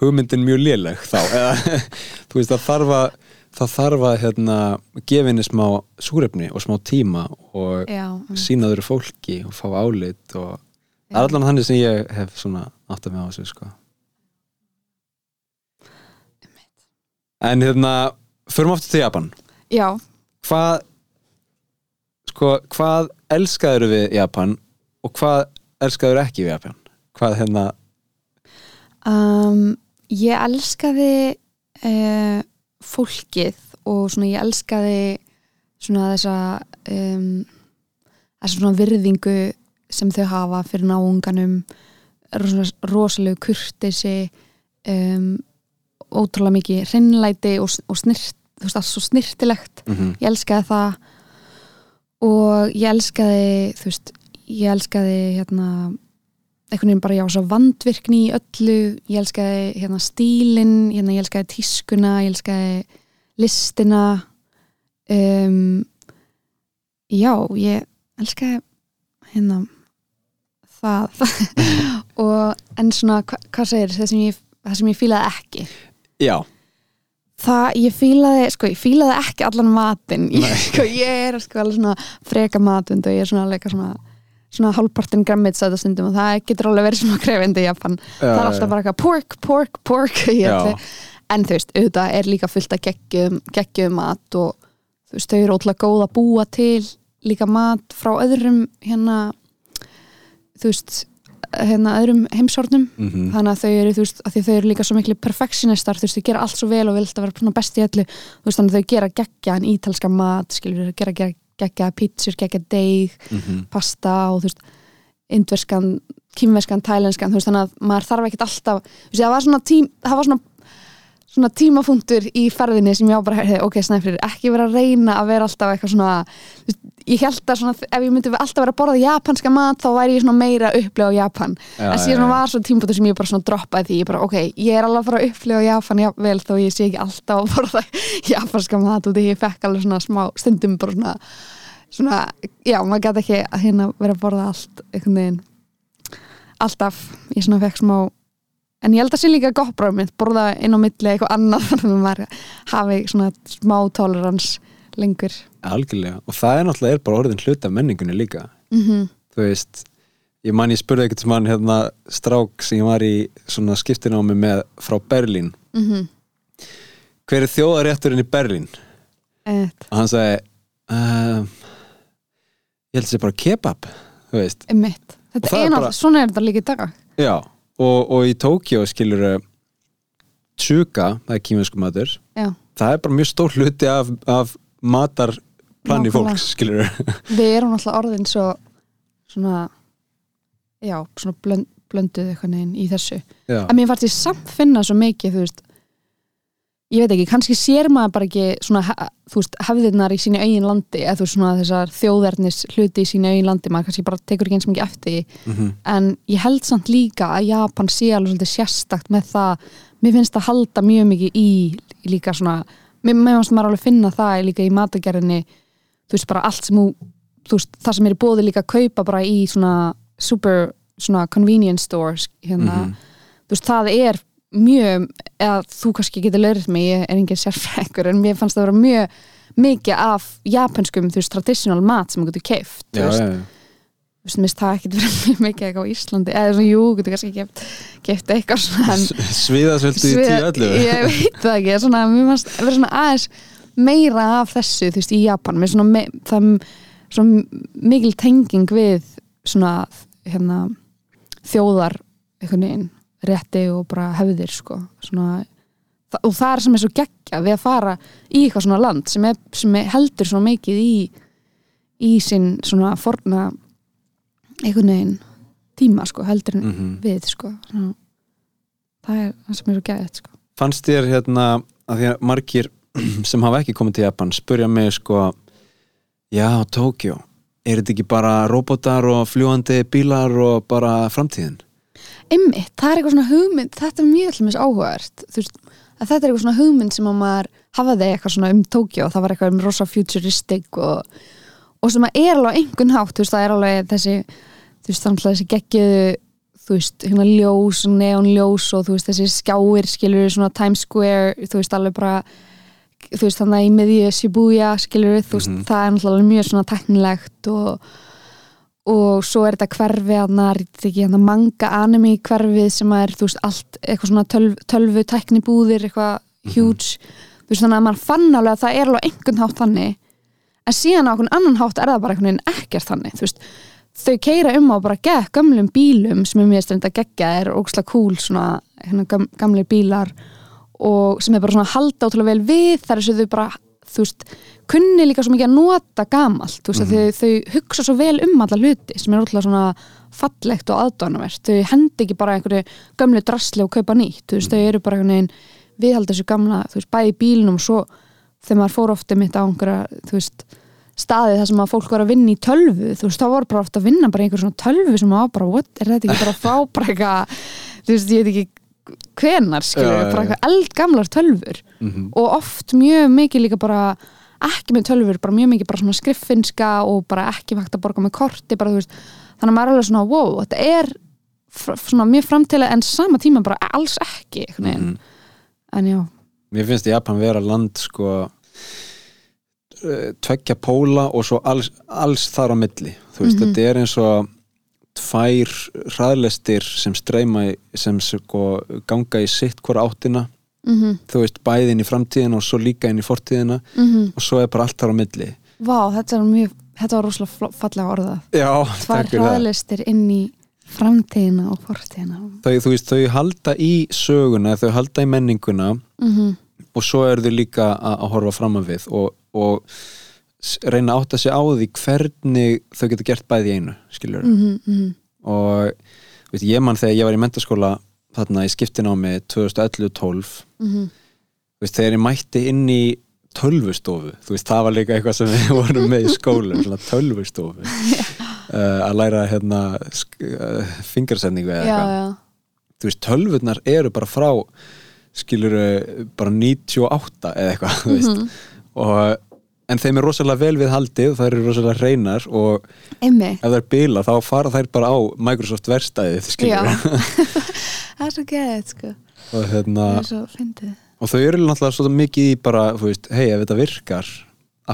hugmyndin mjög léleg þá, eða þú veist, það þarf að það þarf að hérna gefa henni smá súrefni og smá tíma og já, einmitt. sína þurru fólki og fá álit og það er allan þannig sem ég hef svona átt að með á þessu sko. En hérna förum aftur til Japan. Já, hvað sko, hvað elskaður við Japan og hvað elskaður ekki við Japan? Hvað hérna? Um, ég elskaði uh, fólkið og svona ég elskaði svona þessa um, þessa svona virðingu sem þau hafa fyrir náunganum svona rosalegu kurtisi um, ótrúlega mikið hreinlæti og, og snirt, þú veist, allt svo snirtilegt. Mm -hmm. ég elskaði það. Og ég elskaði þú veist, ég elskaði hérna einhvern veginn bara já, svo vandvirkni í öllu. Ég elskaði hérna stílinn hérna, ég elskaði tískuna, ég elskaði listina. Um, já, ég elskaði hérna það og en svona, hva, hvað segir það sem ég, það sem ég fílaði ekki? Já, Það, ég fílaði, sko, ég fílaði ekki allan matinn, ég, sko, ég er sko alveg svona freka matund og ég er svona alveg svona, svona hálfpartin grammitsæta stundum og það getur alveg verið svona krefindi í Japan, það er alltaf bara eitthvað pork, pork, pork Já. en þú veist, auðvitað er líka fullt að geggjum, geggjum mat og þú veist, þau eru ótrúlega góð að búa til líka mat frá öðrum hérna þú veist, hérna öðrum heimsornum mm þannig að þau eru, þú veist, að því þau eru líka svo miklu perfectionistar, þú veist, þau gera allt svo vel og vil alltaf vera best í öllu, þú veist, þannig að þau gera geggjaðan ítalska mat, skilur þau gera, gera geggjaða pítsur, geggjaða deig -hmm. pasta og þú veist indverskan, kýmverskan, tælenskan þú veist, þannig að maður þarf ekkert alltaf þú veist, það var svona tím, það var svona svona tímafunktur í ferðinni sem ég á bara, hey, ok, snæfrir, ekki vera að reyna að vera alltaf eitthvað svona ég held að svona, ef ég myndi alltaf vera að borða japanska mat, þá væri ég svona meira að upplifa Japan Já, en já, síðan já. var svo tímapunktur sem ég bara svona droppaði því ég bara, ok, ég er alveg að fara að upplifa Japan jafnvel þó ég sé ekki alltaf að borða japanska mat og því ég fekk alveg svona smá stundum bara svona, svona já, maður gæti ekki að hérna vera að borða allt alltaf, ég svona fekk smá en ég held að sé líka gott bráð mitt borða inn á milli eitthvað annað þannig að maður hafi svona smá tolerans lengur. Algjörlega, og það er náttúrulega er bara orðin hluti af menningunni líka. Mm þú veist, ég man ég spurði eitthvað mann hérna strák sem ég var í svona skiptinámi með frá Berlín. -hmm. hver er þjóðarétturinn í Berlín? mm og hann sagði um, ég held að það sé bara kebab. Þú veist, mitt Og þetta það er er bara- náttúrulega, svona er þetta líka í dag. Já og, og í Tókjó skilur tsuka, það er kýmensku matur já, það er bara mjög stór hluti af, af matarplani Nákvæmlega. fólks skilur við erum náttúrulega orðin svo svona já, svona blönd, blönduð eitthvað neginn í þessu. Já, en mér fannst ég samt finna svo mikið þú veist ég veit ekki, kannski sér maður bara ekki svona, þú veist, hefðirnar í sínu eigin landi eða þú veist svona þessar þjóðverðnis hluti í sínu eigin landi, maður kannski bara tekur ekki eins mikið eftir mm en ég held samt líka að Japan sé alveg svolítið sérstakt með það, mér finnst það halda mjög mikið í líka svona mér mér finnst maður alveg finna það líka í matagerðinni, þú veist bara allt sem þú, þú veist, það sem er í bóði líka að kaupa bara í svona super svona convenience stores hérna, Mhm. þú veist, það er mjög, eða þú kannski getur lögrið mig, ég er engin sérfrækur en mér fannst það vera mjög mikið af japanskum, þú veist, traditional mat sem þú getur keift, þú veist, þú veist, minnst það ekkert verið mjög mikið eitthvað á Íslandi, eða svona, jú, getur kannski keift, keift eitthvað svona sviðasvöldu í Svið- 10-11 ég veit það ekki, svona, mér fannst vera svona aðeins meira af þessu, þú veist, í Japan með svona, me, það svona mikil tenging við svona, hérna þjóðar, einhvern veginn rétti og bara hefðir sko, svona og það er sem er svo geggja við að fara í eitthvað svona land sem, er, sem er heldur svona mikið í í sinn svona forna einhvern veginn tíma sko, heldur en Mhm. við sko svona, það er það sem er svo geggja sko. fannst þér hérna að því að margir sem hafa ekki komið til Japan spurja mig sko já, Tókjó, er þetta ekki bara robotar og fljúandi bílar og bara framtíðin? Einmitt, það er eitthvað svona hugmynd þetta er mjög allmis áhugavert þú veist, að þetta er eitthvað svona hugmynd sem að maður hafaði eitthvað svona um Tókjó það var eitthvað um rosa futuristic og, og sem að er alveg einhvern hátt þú veist, það er alveg þessi þú veist, þannig þessi geggjuðu þú veist, hérna ljós, neonljós og þú veist, þessi skjáir, skilur svona Times Square, þú veist, alveg bara þú veist, þannig að í miðju Shibuya, skilur þú veist, Mhm. það er náttúrulega mjög svona teknilegt og og svo er þetta hverfi hann manga anime hverfið sem er veist allt eitthvað svona tölv, tölvu teknibúðir eitthvað huge. Þú veist þannig að maður fann alveg að það er alveg einhvern hátt þannig. En síðan á einhvern annan hátt er það bara einhvern veginn ekkert þannig veist. Þau keira um á bara gekk gömlum bílum sem er mjög stund að gegja er ógslag cool svona hérna, gam, gamli bílar. Og sem er bara svona að halda ótrúlega vel við þar er þau bara þú veist, kunni líka svo mikið að nota gamalt, þú veist, mm þau, þau hugsa svo vel um alla hluti sem er ótrúlega svona fallegt og aðdánavert þau hendi ekki bara einhverju gömlu drasli og kaupa nýtt, þú veist, þau eru bara einhvern veginn viðhalda þessu gamla, þú veist, bæði bílnum og svo þegar maður fór ofta mitt á einhverja, þú veist staði þar sem að fólk var að vinna í tölvu þú veist, þá voru bara ofta að vinna bara í einhver svona tölvu sem var bara, what, er þetta ekki bara frá bara eitthvað, þú veist, ég veit ekki hvenar, skilur, já, bara eitthvað eldgamlar tölvur. Mm og oft mjög mikið líka bara ekki með tölfur, bara mjög mikið bara svona skriffinska og bara ekki hægt að borga með korti bara, veist, þannig að maður er alveg svona wow, þetta er svona mjög framtilega en sama tíma bara alls ekki veginn, -hmm. en já. Mér finnst Japan vera land sko eh, tveggja póla og svo alls, alls þar á milli. Þú veist, Mhm. þetta er eins og tvær hraðlestir sem streyma sem sko ganga í sitt hvora áttina. Mm þú veist, bæði inn í framtíðina og svo líka inn í fortíðina. Og svo er bara allt þar á milli. Vá, þetta er mjög þetta var rosalega fallega orðað. Já, tvær fyrir það. inn í framtíðina og fortíðina. Þau, þú veist, þau halda í söguna þau halda í menninguna. Mm og svo eru þau líka að, að horfa fram af við. Og, og reyna að átta sig á því hvernig þau geta gert bæði einu skilur -hmm, mm og veit, ég mann þegar ég var í mentaskóla þarna í skiptinámi 2011-12 -hmm. veist, þegar ég mætti inn í tölvustofu þú veist, það var líka eitthvað sem við vorum með í svona tölvustofu uh, að læra hérna uh, fingersetningu eða Já, eitthvað. þú veist, tölvurnar eru bara frá skilur bara 98 eða eitthvað Mhm. og en þeim er rosalega vel við haldið þær eru rosalega hreinar og Einmi, ef það er bila þá fara þær bara á Microsoft verstaðið Það er svo geðið sko. Og, hérna, Það og þau eru náttúrulega svo mikið í bara hei ef þetta virkar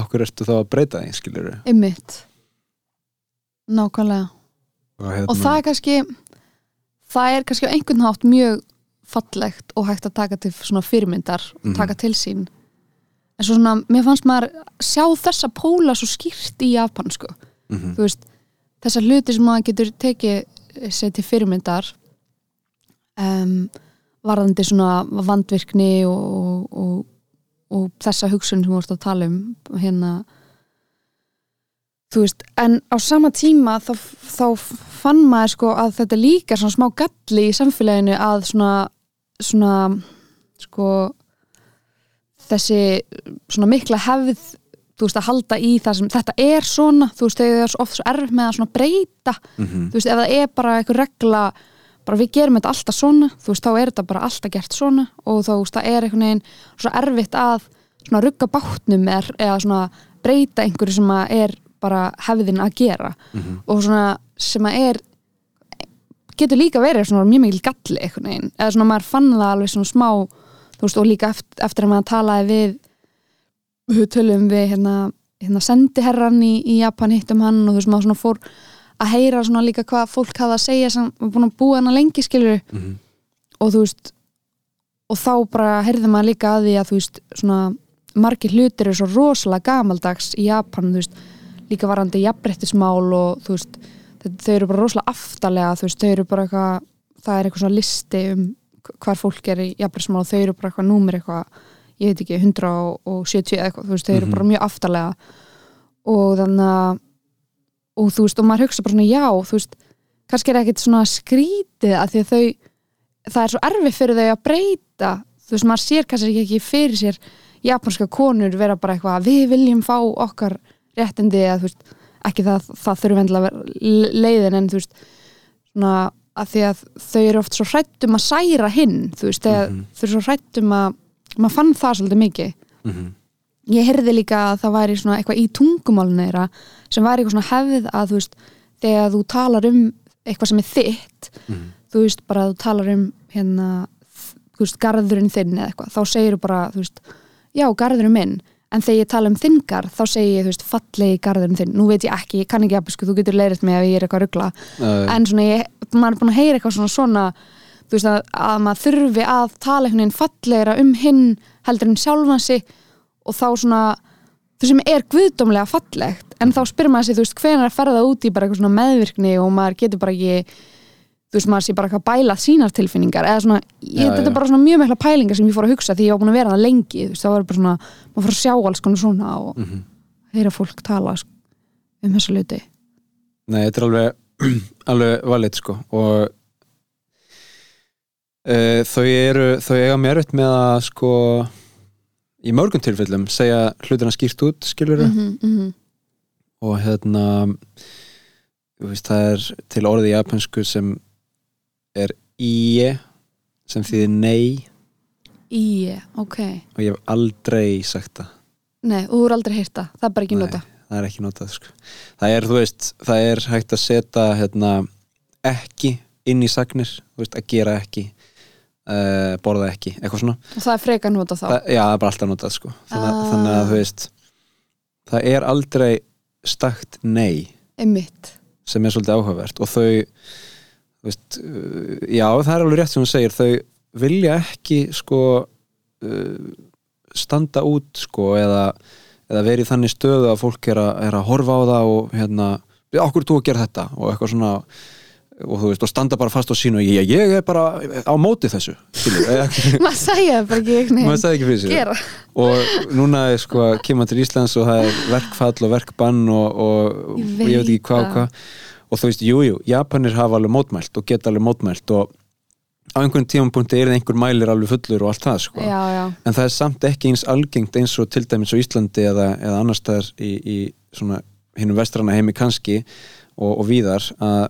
okkur ertu þá að breyta því Einmitt. Nákvæmlega. Og, hérna, og það er kannski það er kannski á einhvern hátt mjög fallegt og hægt að taka til svona fyrirmyndar og Mhm. taka til sín en svo svona, mér fannst maður sjá þessa póla svo skýrt í Japan sko, mm þú veist þessar hluti sem maður getur tekið sér til fyrirmyndar um, varðandi svona vandvirkni og, og, og, og þessa hugsun sem þú vorst að tala um hérna. Þú veist, en á sama tíma þá, þá fann maður sko að þetta líka svona smá galli í samfélaginu að svona, svona sko þessi svona mikla hefð þú veist að halda í það sem þetta er svona, þú veist, þau er svo oft svo erf með að svona breyta, Mhm. þú veist, ef það er bara eitthvað regla, bara við gerum þetta alltaf svona, þú veist, þá er þetta bara alltaf gert svona og þú veist, það er einhvern veginn svo erfitt að svona rugga bátnum er, eða svona breyta einhverju sem að er bara hefðin að gera Mhm. og svona sem að er getur líka verið svona mjög mikil galli eða svona maður fann það alveg svona smá, þú veist, og líka eftir, eftir að maður talaði við tölum við hérna, hérna sendiherran í, í Japan hittum hann og þú veist, maður svona fór að heyra svona líka hvað fólk hafði að segja sem var búin að búa hana lengi skilur Mhm. og þú veist og þá bara heyrði maður líka að því að þú veist, svona margir hlutir eru svo rosalega gamaldags í Japan, þú veist, líka varandi jafnbrettismál og þú veist þau eru bara rosalega aftalega, þú veist, þau eru bara eitthvað, það er eitthvað svona listi um hvar fólk er í jafnbrettismál og þau eru bara eitthvað númer eitthvað, ég veit ekki 170 eða eitthvað, þú veist, þau eru Mhm. bara mjög aftalega og þannig að og þú veist, og maður hugsa bara svona já, þú veist, kannski er ekkit svona skrítið að því að þau það er svo erfið fyrir þau að breyta þú veist, maður sér kannski ekki fyrir sér japanska konur vera bara eitthvað við viljum fá okkar réttindi eða þú veist, ekki það það þurfi endilega leiðin en þú veist svona að því að þau eru oft svo hrættum að særa hinn þú veist, þegar Mhm. þau eru svo hrættum að maður fann það svolítið mikið Mhm. ég heyrði líka að það væri svona eitthvað í tungumálinu þeirra sem væri eitthvað svona hefð að þú veist, þegar þú talar um eitthvað sem er þitt Mhm. þú veist, bara að þú talar um hérna, þú veist, garðurinn þinn eða eitthvað, þá segir þú bara, þú veist já, garðurinn minn, en þegar ég tala um þinn garð, þá segir ég, þú veist, fallegi garðurinn þinn. Nú veit ég ekki, ég kann ekki að þú getur leirist mig ef ég er eitthvað að ruggla, en svona ég, maður er búin að heyra eitthvað svona svona þú veist, að, að maður þurfi að tala einhvern veginn fallegra um hinn heldur en sjálfan sig og þá svona þú sem er guðdómlega fallegt. En þá spyrir maður sig, þú veist, hvenær að ferða út í bara eitthvað svona meðvirkni og maður getur bara ekki þú veist, maður sé bara eitthvað að bæla sínar tilfinningar eða svona, ég, Já, þetta er bara svona mjög mekla pælingar sem ég fór að hugsa því ég var búin að vera það lengi, þú veist, það var bara svona maður fór að sjá alls konar svona og mhm. heyra fólk tala sko, um þessa hluti Nei, þetta er alveg alveg valið sko og uh, þau eru þau eiga mér upp með að sko í mörgum tilfellum segja hlutina skýrt út, skilur mm -hmm, mm -hmm. og hérna veist, það er til orðið í japansku sem er íe sem þýðir nei. Í, ok. Og ég hef aldrei sagt það. Nei, og þú er aldrei heyrt það, er bara ekki Nei. nota það er ekki notað sko. það er, þú veist, það er hægt að setja hérna, ekki inn í sagnir, veist, að gera ekki uh, borða ekki, eitthvað svona. Og það er freka nota þá. Það, já, það er bara alltaf notað sko. þannig, Ah. þannig að þú veist það er aldrei stakt nei. Einmitt. Sem er svolítið áhugavert. Og þau veist, uh, já, það er alveg rétt sem hún segir, þau vilja ekki sko uh, standa út sko eða, eða verið þannig stöðu að fólk er að, er að horfa á það og hérna, okkur þú að gera þetta? Og eitthvað svona og þú veist, og standa bara fast á sínu og ég, ég er bara á móti þessu. Maður það bara ekki maður sagði ekki fyrir sér. Og núna er sko kemur til Íslands og það er verkfall og verkbann og, og, Ég og ég veit ekki veit hvað og hvað og þú veist, jújú, jú, Japanir hafa alveg mótmælt og geta alveg mótmælt og á einhvern tímapunkti er einhver mælir alveg fullur og allt það sko. Já, já, en það er samt ekki eins algengt eins og til dæmis á Íslandi eða, eða annars staðar í, í svona hinnum vestrana heimi kannski og, og víðar að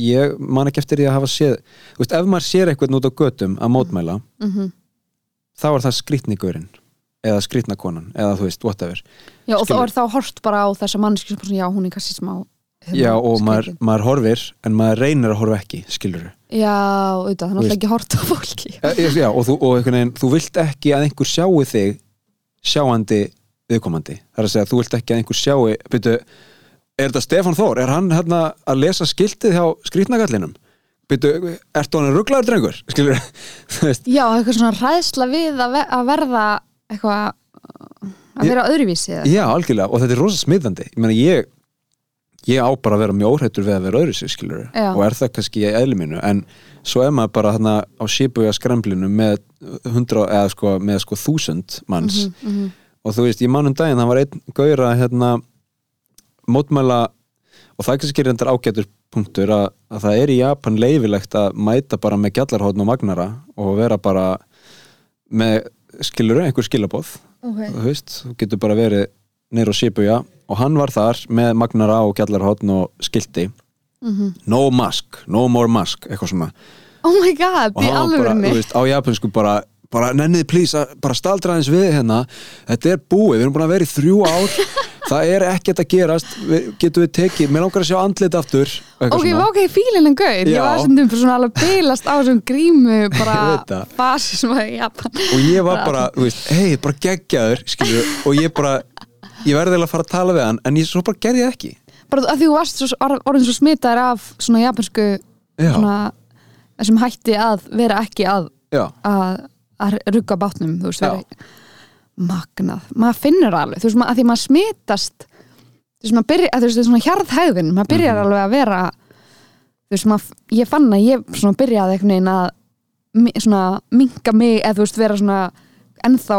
ég man ekki eftir því að hafa séð þú veist, ef maður sér eitthvað út á götum að mótmæla mm þá er það skrýtningurinn eða skrýtnakonan eða þú veist, whatever. Já, og þá Skilur. er þá hort bara á þessa manneski sem bara svona, já, hún er kannski smá já og maður, maður horfir en maður reynir að horfa ekki, skilur Já, auðvitað, þannig Þú að ekki hort á fólki. Já, og, þú, og veginn, þú vilt ekki að einhver sjáu þig sjáandi viðkomandi. Það er að segja, þú vilt ekki að einhver sjáu byrju, er þetta Stefán Þór? Er hann hérna að lesa skiltið hjá skrýtnagallinum? Byrju, ertu hann rugglaður drengur? Skilur, þú Já, eitthvað svona ræðsla við að, ve að verða eitthvað að vera öðruvísi? Já, algjörlega, og þetta er rosa smiðandi ég meina, ég á bara að vera mjög óhættur við að vera öðru sig, skilur og er það kannski í eðli mínu, en svo er maður bara hérna á sípuga skremblinu með hundra, eða sko, með sko þúsund manns, Mhm, mhm. og þú veist, ég man um daginn, það var einn gauðra hérna mótmæla og það er kannski reyndar ágætur punktur að, að það er í Japan leifilegt að mæta bara með gjallarhóðn og magnara og vera bara með, skilur einhver skilabóð okay. þú veist, þú getur bara verið neyru á Shibuya og hann var þar með magnara og gjallarhóttn og skilti. Mhm. no mask, no more mask eitthvað svona. Oh my god, og hann var bara, þú veist, á japansku bara, bara nenniði að bara staldra aðeins við hérna. Þetta er búið, við erum búin að vera í þrjú ár. Það er ekkert að gerast. Við, getum við tekið, mér langar að sjá andlit aftur Ok, svona. ok, fílinn en gaur. Ég var sem þeim svona alveg beilast á þessum grímu bara Ég basi sem í Japan. Og ég var bara, þú veist, hei, bara geggjaður skilju, og ég bara ég verði eiginlega að fara að tala við hann en ég svo bara gerði það ekki. Bara að því þú varst svo, or- orðin svo smitaður af svona japansku Já. svona, þessum hætti að vera ekki að, já, að, að rugga bátnum þú veist, vera magnað, maður finnur alveg. Þú veist, að því maður smitast þú veist, maður byrja, þú veist, svona hjarðhæðin maður byrjar Mhm. alveg að vera þú veist, maður, ég fann að ég svona byrjaði einhvern veginn að svona minka mig, eða þú veist, vera svona ennþá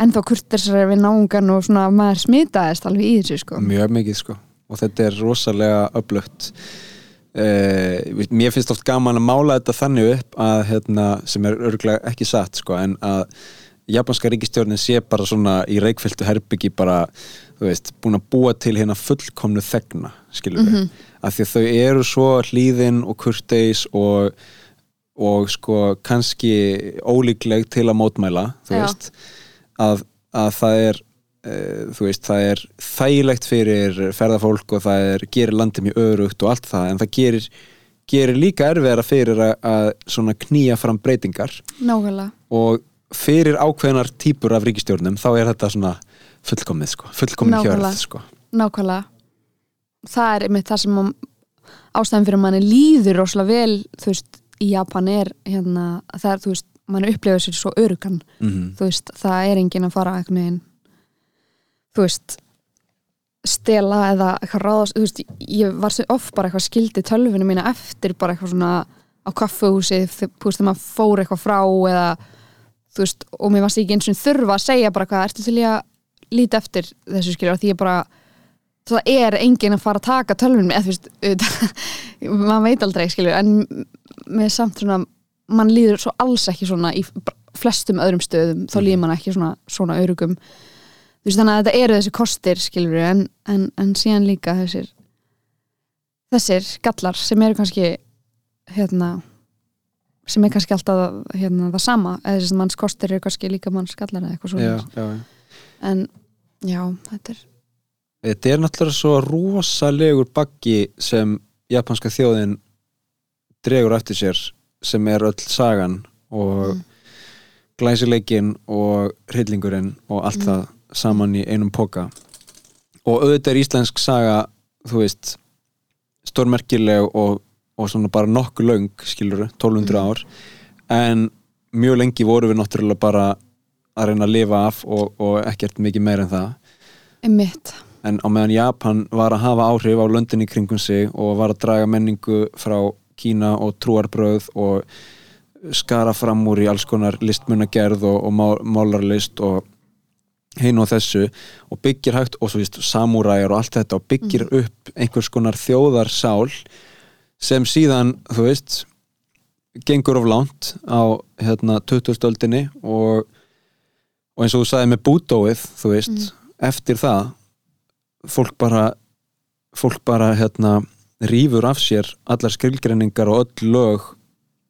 ennþá kurtisari við náungan og svona maður smitaðist alveg í þessu sko. Mjög mikið sko. Og þetta er rosalega öflugt. Uh, mér finnst oft gaman að mála þetta þannig upp að hérna, sem er örgulega ekki satt sko en að japanska ríkistjórnin sé bara svona í reikfyltu herbyggi bara, þú veist, búin að búa til hérna fullkomnu þegna skilur við, af því að þau eru svo hlýðin og kurteis og og sko kannski ólíkleg til að mótmæla þú Já. veist að, að það er uh, þú veist, það er þægilegt fyrir ferðafólk og það er, gerir landið mjög örugt og allt það en það gerir, gerir líka erfiðara fyrir að, að svona knýja fram breytingar. Nákvæmlega. Og fyrir ákveðnar típur af ríkistjórnum þá er þetta svona fullkomið sko, fullkomið hjörð sko. Nákvæmlega. Það er einmitt það sem ástæðan fyrir manni líður rosalega vel þú veist, í Japan er hérna, það er, þú veist, manni upplifir sér svo örugan, mm þú veist, það er engin að fara einhvern veginn þú veist stela eða eitthvað ráðast, þú veist, ég var svo oft bara eitthvað skildi tölvinu mína eftir bara eitthvað svona á kaffehúsi þú veist, þegar maður fór eitthvað frá eða þú veist, og mér varst ekki eins og þurfa að segja bara hvað, ertu til í að líta eftir þessu skilur, því ég bara það er enginn að fara að taka tölvunum eða þú veist, maður veit aldrei skilur, en með samt svona mann líður svo alls ekki svona í flestum öðrum stöðum, þá líður mann ekki svona, svona örugum þú veist, þannig að þetta eru þessi kostir skilur, en, en, en síðan líka þessir þessir gallar sem eru kannski hérna sem er kannski alltaf hérna, það sama eða þess að manns kostir eru kannski líka manns gallar eða eitthvað já, svona já, já. en já, þetta er Þetta er náttúrulega svo rosalegur baggi sem japanska þjóðin dregur eftir sér sem er öll sagan og Mm. glæsileikin og hryllingurinn og allt Mm. það saman í einum póka og auðvitað er íslensk saga þú veist stórmerkileg og, og svona bara nokkuð löng skilur 1200 Mm. ár en mjög lengi voru við náttúrulega bara að reyna að lifa af og, og ekkert mikið meir en það einmitt en á meðan Japan var að hafa áhrif á löndin í kringum sig og var að draga menningu frá Kína og trúarbröð og skara fram úr í alls konar listmunagerð og, og má, málarlist og hinn og þessu og byggir hægt og svo víst samúræjar og allt þetta og byggir upp einhvers konar þjóðarsál sem síðan, þú veist gengur of langt á hérna 20. öldinni og, og eins og þú sagði með búdóið þú veist, eftir það fólk bara fólk bara hérna rýfur af sér allar skilgreiningar og öll lög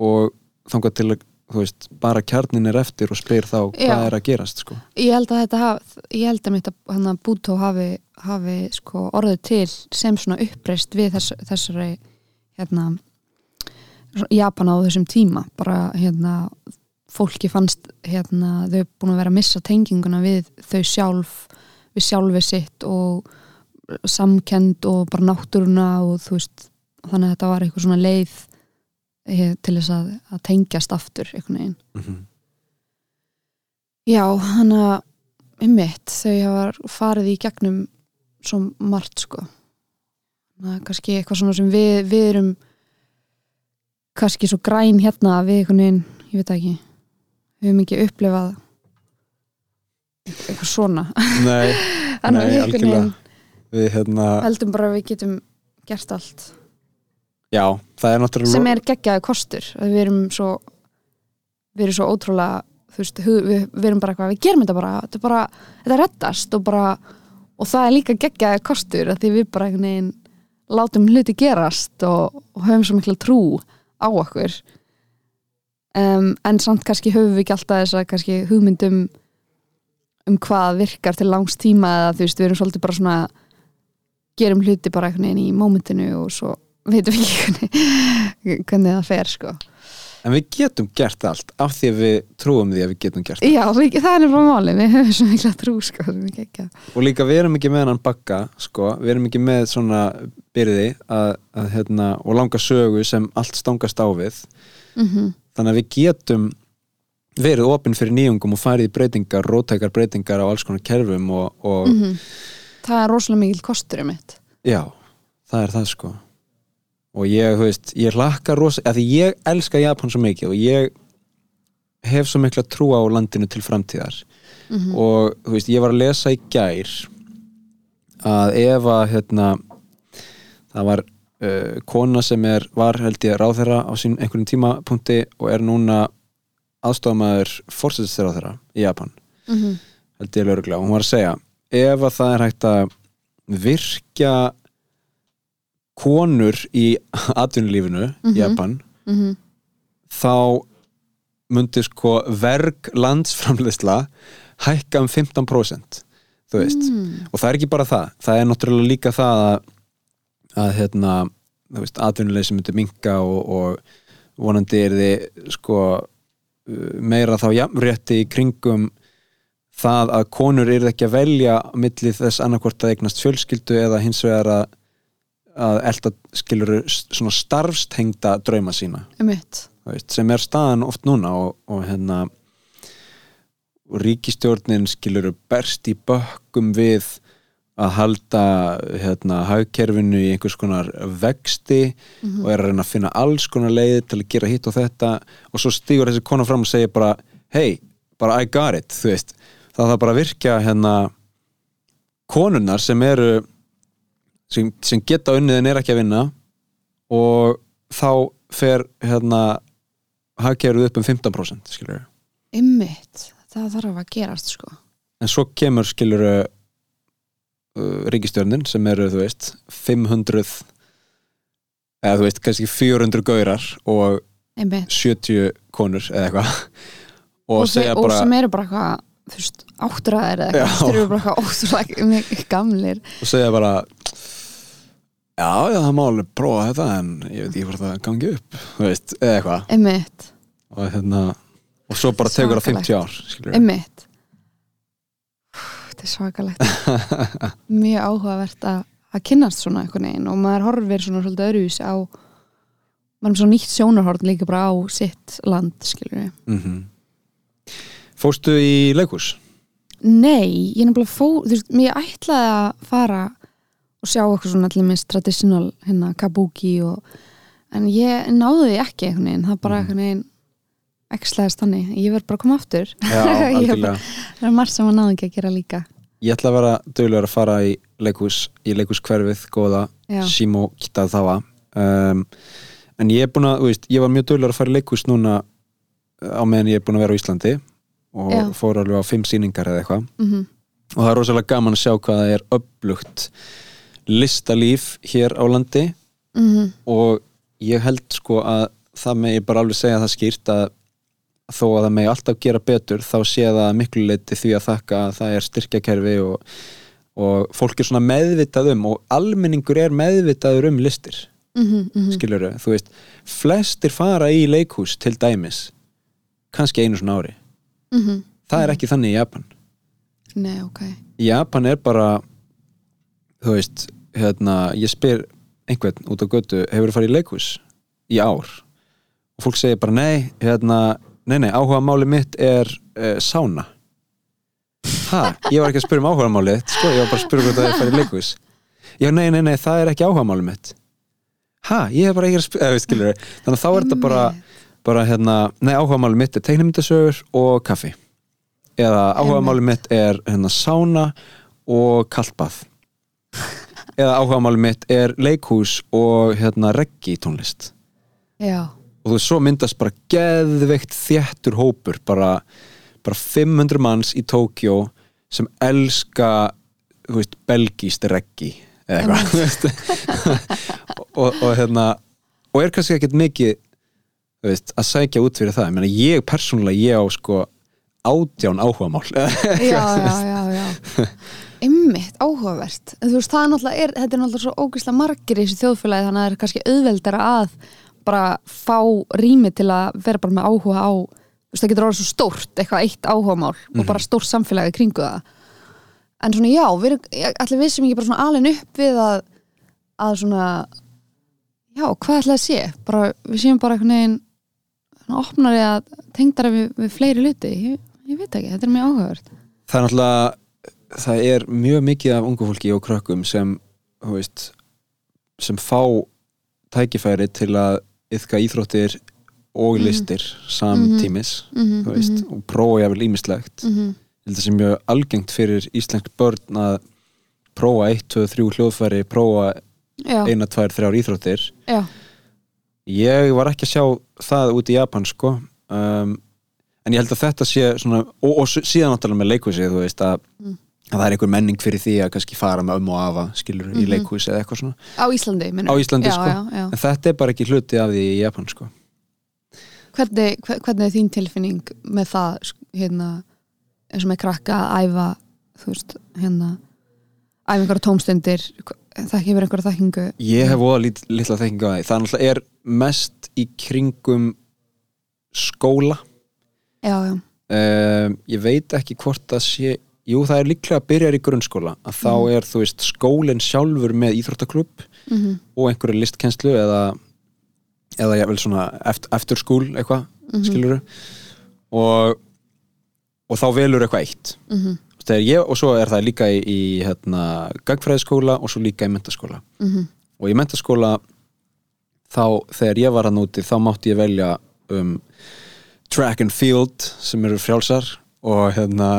og þangað til að þú veist, bara kjarnin er eftir og spyr þá hvað Já. er að gerast sko. Ég held að þetta haf, ég held að mitt að Bútó hafi, hafi sko orðið til sem svona uppreist við þess, þessari hérna Japana á þessum tíma bara hérna fólki fannst hérna þau búin að vera að missa tenginguna við þau sjálf við sjálfi sitt og samkend og bara náttúruna og þú veist þannig að þetta var eitthvað svona leið eh, til þess að, að tengjast aftur einhvern veginn. Mm Já, hann að einmitt, þau hafa farið í gegnum svo margt sko. Það er kannski eitthvað svona sem við, við erum kannski svo græn hérna við einhvern veginn, ég veit ekki við höfum ekki upplifað eitthvað svona. Nei, Nei, algjörlega. Við hérna heldum bara að við getum gert allt. Já, það er náttúrulega sem er geggjaði kostur. Við erum svo við erum svo ótrúlega þú veist, við, við erum bara eitthvað, við gerum þetta bara þetta er bara, þetta reddast og bara og það er líka geggjaði kostur að því við bara einhvern veginn látum hluti gerast og, og höfum svo mikla trú á okkur. Um, en samt kannski höfum við ekki alltaf þess að kannski hugmyndum um hvað virkar til langs tíma eða þú veist, við erum svolítið bara svona gerum hluti bara einhvern veginn í mómentinu og svo veitum við ekki hvernig, hvernig það fer sko. en við getum gert allt af því að við trúum því að við getum gert allt Já, við, það er bara máli, við höfum svo mikla trú sko, og líka við erum ekki með hann bakka sko, við erum ekki með svona byrði að, að, hérna, og langa sögu sem allt stangast á við mm -hmm. þannig að við getum verið opinn fyrir nýjungum og farið í breytingar, rótækar breytingar á alls konar kerfum og, og Það er rosalega mikil kostur um mitt. Já, það er það sko. Og ég, þú veist, ég hlakka rosa, að því ég elska Japan svo mikið og ég hef svo mikla trú á landinu til framtíðar. Mhm. og þú veist, ég var að lesa í gær að ef að hérna það var uh, kona sem er, var held ég ráðherra á sín einhverjum tímapunkti og er núna aðstofamæður fórsættistir ráðherra í Japan. Mm -hmm. held ég lögreglega og hún var að segja ef að það er hægt að virkja konur í atvinnulífinu Mhm. í Japan Mm þá myndi sko verg landsframleysla hækka um 15% þú veist mm. og það er ekki bara það, það er náttúrulega líka það að, að hérna, þú veist, atvinnuleysi myndi minka og, og vonandi er þið sko meira þá jafnrétti í kringum það að konur eru ekki að velja milli þess annarkvort að eignast fjölskyldu eða hins vegar að að elda skilur svona starfstengda drauma sína. Veist, sem er staðan oft núna og, og hérna og ríkistjórnin skilur berst í bökkum við að halda hérna, hagkerfinu í einhvers konar vexti Mhm. og er að reyna að finna alls konar leiði til að gera hitt og þetta. Og svo stígur þessi kona fram og segir bara hei, bara I got it, þú veist það þarf bara að virkja hérna konunnar sem eru sem, sem geta unnið en er ekki að vinna og þá fer hérna hagkerfið upp um 15% skilur mitt, það þarf að gerast sko. En svo kemur skilur uh, ríkistjörnin sem eru þú veist 500 eða þú veist kannski 400 gaurar og Um mitt 70 konur eða eitthvað. Og, og, og sem eru bara eitthvað þú veist, áttræðir eða eitthvað þeir eru bara eitthvað ótrúlega gamlir. Og segja bara já, já, það má alveg prófa þetta en ég veit ekki hvort það gangi upp þú veist, eða eitthvað. Og hérna og svo bara tekur það Svakalegt. 50 ár skilur um mitt Þetta er svakalegt. Mjög áhugavert að, að kynnast svona einhvern veginn og maður horfir svona svolítið öðruvísi á maður er svo nýtt sjónarhorn líka bara á sitt land, skilur við mm Fóstu í leikhús? Nei, ég nefnilega fó, þú veist, mér ætlaði að fara og sjá eitthvað svona allir minnst traditional hérna kabuki og en ég náði því ekki einhvern veginn, það bara Mhm. einhvern veginn ekki slæðist þannig, ég verð bara að koma aftur. Já, algjörlega. það er margt sem maður náði ekki að gera líka. Ég ætla að vera dögulegur að fara í leikhús í leikhúskverfið, góða Já, Shimo Kitazawa um, en ég er búin að, þú veist, ég var mjög dögulegur að fara í leikhús núna á meðan ég er búin að vera á Íslandi og Já. fór alveg á fimm sýningar eða eitthvað. Mm og það er rosalega gaman að sjá hvað það er upplugt listalíf hér á landi. -hmm. og ég held sko að það með ég bara alveg segja það skýrt að, þó að það megi alltaf gera betur þá sé það miklu leiti því að þakka að það er styrkjakerfi og, og fólk er svona meðvitað um og almenningur er meðvitaður um listir. Mm -hmm, mm skilur þú veist flestir fara í leikhús til dæmis kannski einu svona ári -hmm. það er ekki þannig í Japan. Nei, ok. Í Japan er bara þú veist, hérna ég spyr einhvern út á götu hefur þú farið í leikhús í ár? Og fólk segir bara nei hérna, nei nei, áhuga máli mitt er uh, sána ha, ég var ekki að spyrja um áhuga máli sko, ég var bara að spyrja hvort það er farið í leikhús. Já, nei, nei, nei, það er ekki áhuga máli mitt. Ha, ég er bara ekki að spyrja skilur, þannig að þá er þetta bara bara hérna, nei, áhuga máli mitt er teiknumyndasögur og kaffi. Eða áhuga máli mitt er hérna sána og kaltbað eða áhugamáli mitt er leikhús og hérna reggi tónlist. Já, og þú veist, svo myndast bara geðveikt þéttur hópur bara, bara 500 manns í Tókjó sem elska þú veist, belgíst reggi eða eitthvað veist. og, og hérna og er kannski ekkert mikið veist, að sækja út fyrir það ég, meina, ég persónulega, ég á sko átján áhugamál. Já, já, já, já. Ymmit, áhugavert. Veist, það er er, þetta er náttúrulega svo ógeðslega margir í þessu þjóðfélagi þannig að það er kannski auðveldara að bara fá rými til að vera bara með áhuga á veist, það getur orðið svo stórt, eitthvað eitt áhugamál og bara stórt samfélagi kringu það. En svona já, við allir við sem ekki bara svona alveg upp við að að svona já, hvað ætlaði að sé, bara við séum bara einhvern veginn svona opnari að tengdara við, við fleiri luti ég, ég veit ekki, þetta er mjög áhugavert. Það er náttúrulega það er mjög mikið af ungu fólki og krökkum sem veist, sem fá tækifæri til að yfka íþróttir og listir samtímis mm -hmm, veist, og prófa jáfnvel ímislegt mm -hmm. ég að það sé mjög algengt fyrir íslensk börn að prófa 1, 2, 3 hljóðfæri prófa já, 1, 2, 3 íþróttir. Já, ég var ekki að sjá það út í Japan sko um, en ég held að þetta sé svona, og, og síðan náttúrulega með leikhúsi þú veist að, Mm. að það er einhver menning fyrir því að kannski fara með ömmu og afa skilur í Mhm. leikhúsi eða eitthvað svona á Íslandi á Íslandi já, sko já, já. en þetta er bara ekki hluti af því í Japan sko Hvernig, hver- hvernig er þín tilfinning með það hérna, eins og með krakka að æfa þú veist, hérna æfa einhverja tómstundir þekki yfir einhverja þekkingu. Ég hef óða lit, litla þekkingu því. Það náttúrulega er mest í kringum skóla. Já, já, um, ég veit ekki hvort það sé jú það er líklega að byrja í grunnskóla að þá Mhm. er þú veist skólinn sjálfur með íþróttaklub mm og einhverju listkenslu eða eða ég vil svona eftir, eftir skúl eitthvað, Mhm. skiluru og og þá velur eitthvað eitt. -hmm. Ég, og svo er það líka í, í hérna, gagfræðiskóla og svo líka í mentaskóla Mm og í mentaskóla þá þegar ég var hann úti þá mátti ég velja um track and field sem eru frjálsar og hérna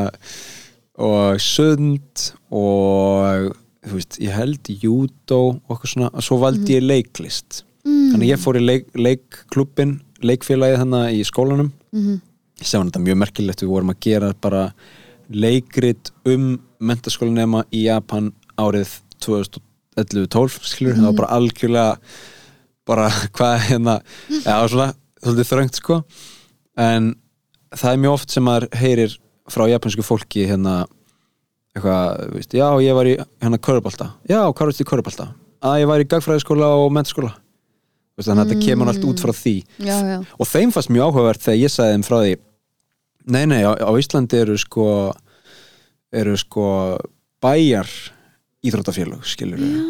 og sund og þú veist, ég held judo og eitthvað svona, og svo valdi ég leiklist mm. þannig ég fór í leik, leikklubbin leikfélagið þannig í skólanum -hmm. ég sá hann þetta mjög merkilegt við vorum að gera bara leikrit um mentaskólanema í Japan árið 2011-12 skilur, það var bara algjörlega bara hvað hérna já, svona, svolítið þröngt sko. En það er mjög oft sem maður heyrir frá japansku fólki hérna eitthvað, veist, já ég var í hérna körubálta, já hvað varst í körubálta að ég var í gagfræðiskóla og mentaskóla. Þannig að þetta kemur allt út frá því. Já, já, og þeim fannst mjög áhugavert þegar ég sagði þeim frá því nei, nei, á, á Íslandi eru sko eru sko bæjar íþróttafélög skilur já,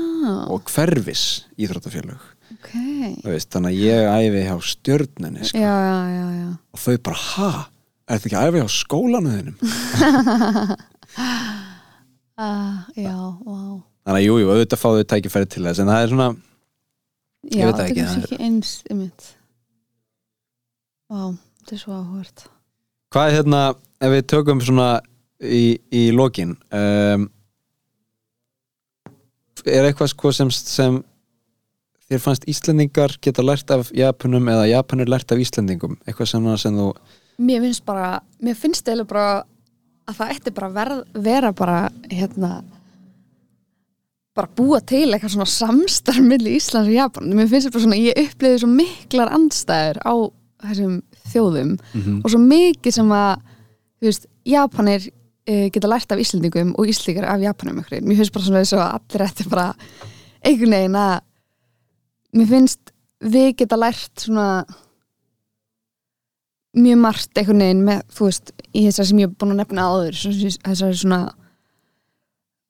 og hverfis íþróttafélög. Ok. Þú veist, þannig að ég æfi hjá stjörnunni sko. já, já, já, já. Og þau bara, ha, er þetta ekki að æfi hjá skólanu þínum ah, já, wow þannig að jú, jú, auðvitað fáðu tækifæri til þess en það er svona, já, veit það er kannski það ekki eins einmitt. Wow, þetta er svo áhugavert hvað er hérna ef við tökum svona í, í lokin um, er eitthvað sko sem, sem þér fannst Íslendingar geta lært af Japunum eða Japanur lært af Íslendingum? Eitthvað sem, sem þú mér finnst bara, mér finnst eða bara að það ætti bara verð, vera bara hérna bara búa til eitthvað svona samstarf milli Íslands og Japan, mér finnst þetta bara svona ég upplifði svo miklar andstæður á þessum þjóðum Mhm. og svo mikið sem að veist, Japanir uh, geta lært af Íslendingum og Íslendingar af Japanum ykkur. mér finnst bara svona þess að allir ætti bara einhvern veginn að mér finnst við geta lært svona mjög margt einhvern veginn með, þú veist, í þessar sem ég er búin að nefna áður svo- þessar svona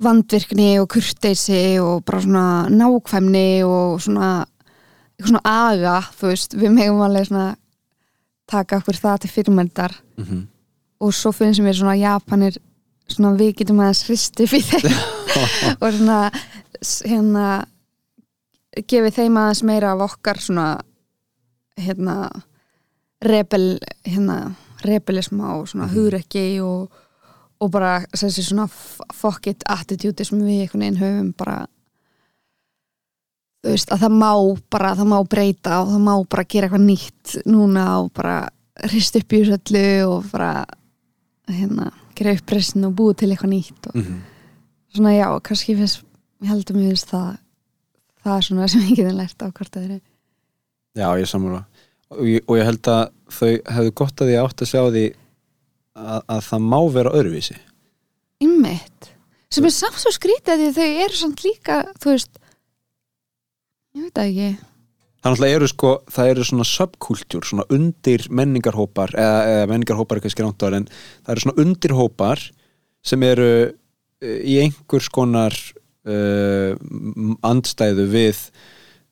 vandvirkni og kurteisi og bara svona nákvæmni og svona eitthvað svona aga, þú veist, við megum alveg svona taka okkur það til fyrirmyndar Mhm. og svo finnst mér svona Japanir svona við getum aðeins hristi fyrir þeim og svona hérna gefið þeim aðeins meira af okkar svona hérna rebel hérna rebelisma og svona Mhm. hugrekki og, og bara þessi svona fuck it attitude sem við einhvern veginn höfum bara þú veist að það má bara, það má breyta og það má bara gera eitthvað nýtt núna og bara hrist upp í þessu öllu og bara hérna, gera uppresin og búið til eitthvað nýtt og Mhm. svona já, kannski finnst ég heldur mér finnst það það er svona sem ég getum lært á hvort það er Já, ég sammála. Og og ég held að þau hefðu gott að því átt að sjá því að, að það má vera öðruvísi. Ymmit sem er samt svo skrítið því að þau eru samt líka þú veist ég veit það ekki Það eru sko, það eru svona subkultúr, svona undir menningarhópar eða, eða menningarhópar er kannski rántar en það eru svona undirhópar sem eru uh, í einhvers konar uh, andstæðu við,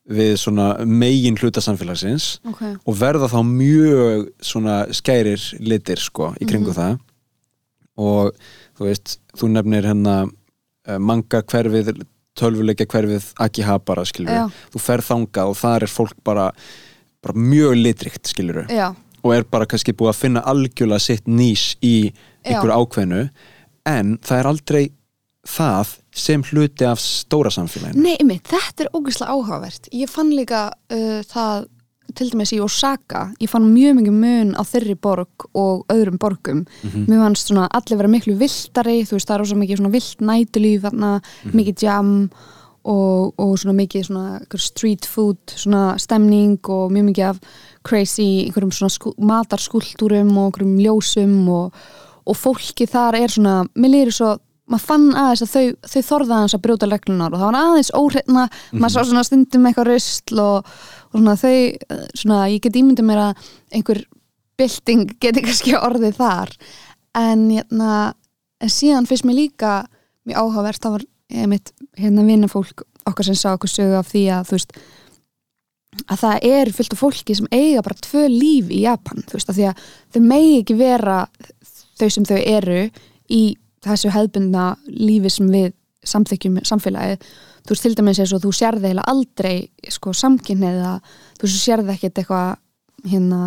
við svona megin hluta samfélagsins okay. og verða þá mjög svona skærir litir sko í kringu Mhm. það og þú veist, þú nefnir hérna uh, manga hverfið tölvuleikja hverfið Akihabara þú ferð þangað og þar er fólk bara, bara mjög litrikt og er bara kannski búið að finna algjörlega sitt nýs í einhverju ákveðnu. En það er aldrei það sem hluti af stóra samfélaginu. Nei ymmit, þetta er ógeðslega áhugavert. Ég fann líka uh, það til dæmis í Osaka ég fann mjög mikið mun á þeirri borg og öðrum borgum. Mhm. mér fannst svona allir vera miklu viltari þú veist það er rosa mikið svona vilt nætulíf þarna, mikið jam og, og svona mikið svona street food svona stemning og mjög mikið af crazy einhverjum svona skú, matarskúltúrum og einhverjum ljósum og, og fólki þar er svona mér lýri svo maður fann aðeins að þau, þau þorða aðeins að brjóta reglunar og það var aðeins óhreitna maður sá svona stundum eitthvað rusl og, og svona þau, svona ég get ímyndið mér að einhver bylting geti kannski orðið þar. En hérna en síðan finnst mér líka mjög áhugavert það var einmitt hérna vinnafólk okkar sem sá okkur sögu af því að þú veist að það er fullt af fólki sem eiga bara tvö líf í Japan þú veist að því að þau megi ekki vera þau sem þau eru í þessu hefðbundna lífi sem við samþykjum samfélagið þú veist til dæmis eins og þú sérði heila aldrei sko samkynniða þú veist þú sérði ekkert eitthvað hérna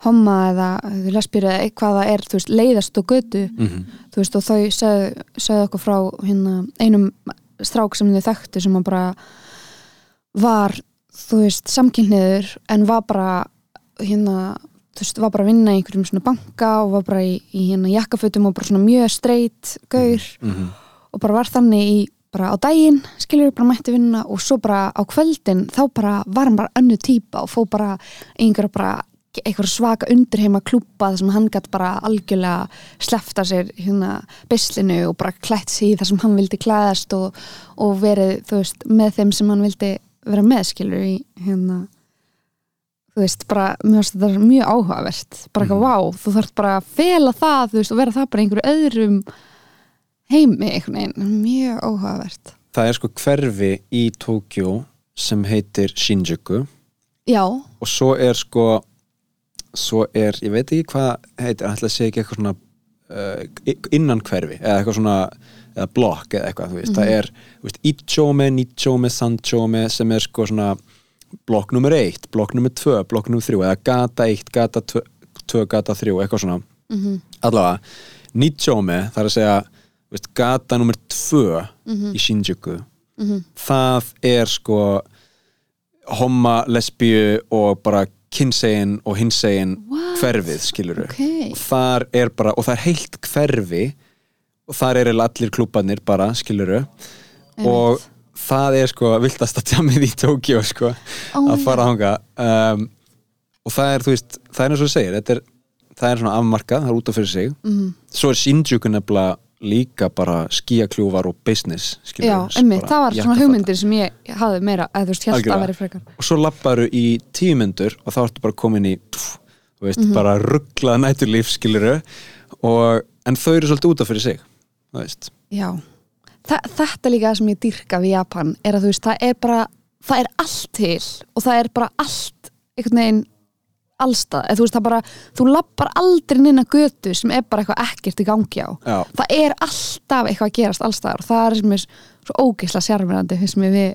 homma eða lesbíri eða eitthvað það er þú veist leiðast og götu Mhm. þú veist og þau sögðu, okkur frá hérna, einum strák sem þau þekktu sem bara var þú veist samkynniður en var bara hérna þú veist var bara að vinna í einhverjum svona banka og var bara í, í hérna jakkafötum og bara svona mjög streit gaur Mhm. og bara var þannig í bara á daginn, skilur bara mætti vinna og svo bara á kvöldin þá bara var hann bara önnu típa og fó bara einhverja bara einhver svaka undirheima klúpa þar sem hann gætt bara algjörlega slefta sér hérna beislinu og bara klætt sig í það sem hann vildi klæðast og, og verið, þú veist, með þeim sem hann vildi vera með, skilur í hérna þú veist, bara, mér finnst þetta mjög áhugavert. Bara eitthvað, vá, þú þarf bara að fela það, þú veist, og vera það bara einhverju öðrum heimi, einhvern veginn mjög áhugavert. Það er sko hverfi í Tókjó sem heitir Shinjuku. Já, og svo er sko svo er, ég veit ekki hvað heitir, ætla að segja ekki eitthvað svona uh, innan hverfi, eða eitthvað svona eða blokk eða eitthvað, þú veist, það er þú veist, Ichome, Nichome, Sanchome sem er sko svona blokk nummer eitt, blokk nummer tvö, blokk nummer þrjú eða gata eitt, gata tvö, tvö gata þrjú, eitthvað svona. Mhm. allavega, Nichome það er að segja, veist, gata nummer tvö í Shinjuku. Mhm. það er sko homma, lesbíu og bara kynsegin og hinsegin hverfið, skiluru ok. Og þar er bara, og það er heilt hverfi og þar er allir klúbanir bara, skiluru og það er sko viltasta tjamið í Tókjó sko, Oh að fara þanga um, og það er, þú veist, það er eins og þú segir þetta er, það er svona afmarkað, það er út af fyrir sig. Mm. svo er Shinjuku nefnilega líka bara skíakljúfar og business skilur Já, einmitt, það var svona hugmyndir sem ég hafði meira, eða þú veist, Algjörlega. að veri frekar og svo lapparu í tíu myndur og þá ertu bara komin í pff, veist, Mhm. bara rugglað næturlíf skiluru og, en þau eru svolítið út af fyrir sig þú veist, Já, Þa, þetta líka það sem ég dyrka við Japan er að þú veist, það er bara það er allt til og það er bara allt einhvern veginn allstað, eða þú veist, það bara þú lappar aldrei inn að götu sem er bara eitthvað ekkert í gangi á. Já, það er alltaf eitthvað að gerast allstaðar og það er sem er svo ógeisla sérmyrandi finnst mér við,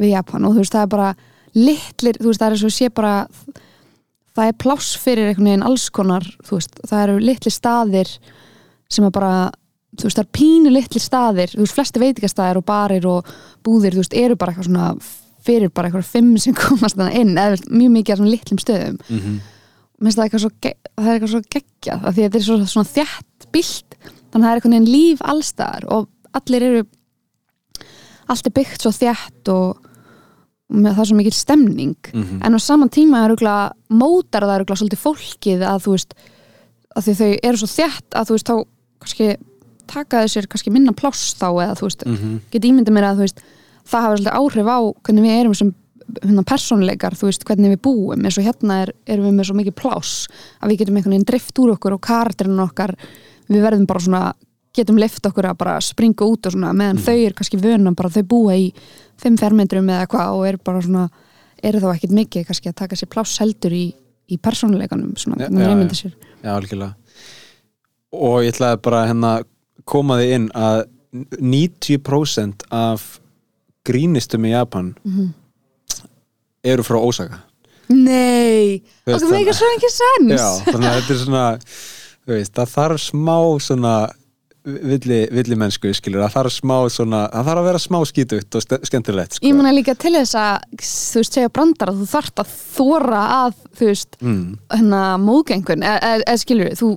við Japan. Og þú veist, það er bara litlir, þú veist, það er svo sé bara það er pláss fyrir einhvern veginn alls konar, þú veist, það eru litli staðir sem er bara þú veist, það er pínu litli staðir. Þú veist, flesti veitingastæðir og barir og búðir þú veist, eru bara eitthvað svona fyrir bara eitthvað fimm sem komast þannig inn eða mjög mikið af svona litlum stöðum mm Mér finnst það eitthvað svo, það er eitthvað svo geggjað af því að þetta er svo, svona þjætt bílt þannig að það er eitthvað neginn líf allstaðar og allir eru allt er byggt svo þjætt og, og með það er svo mikil stemning Mhm. en á saman tíma er örugglega mótar það örugglega svolítið fólkið að þú veist að því þau eru svo þjætt að þú veist þá kannski taka þau sér kannski minna pláss þá eða þú veist Mhm. get ímyndið mér að þú veist það hafa svolítið áhrif á hvernig við erum sem hérna, persónleikar, þú veist, hvernig við búum. Eins og hérna er, erum við með svo mikið pláss að við getum einhvern veginn drift úr okkur og karakterinn okkar, við verðum bara svona getum lift okkur að bara springa út og svona, meðan þau eru kannski vöna bara þau búa í fimm fermetrum eða hvað og eru bara svona, eru þá ekkit mikið kannski að taka sér pláss heldur í, í persónleikanum, svona, hvernig það já. einmyndir sér. Já, algjörlega. Og ég ætlaði bara hérna koma þið inn að 90% af grínistum í Japan Mhm. eru frá Osaka. Nei, okkur meikar svo ekki sens Já, þannig að þetta er svona veist, það þarf smá svona villi, villi mennsku skilur, það þarf smá svona það þarf að vera smá skítugt og ske- skemmtilegt sko. Ég meina líka til þess að þú veist, segja brandara, þú þarft að þóra að, þú veist, mm, hérna móðgengun, eða skilur þú,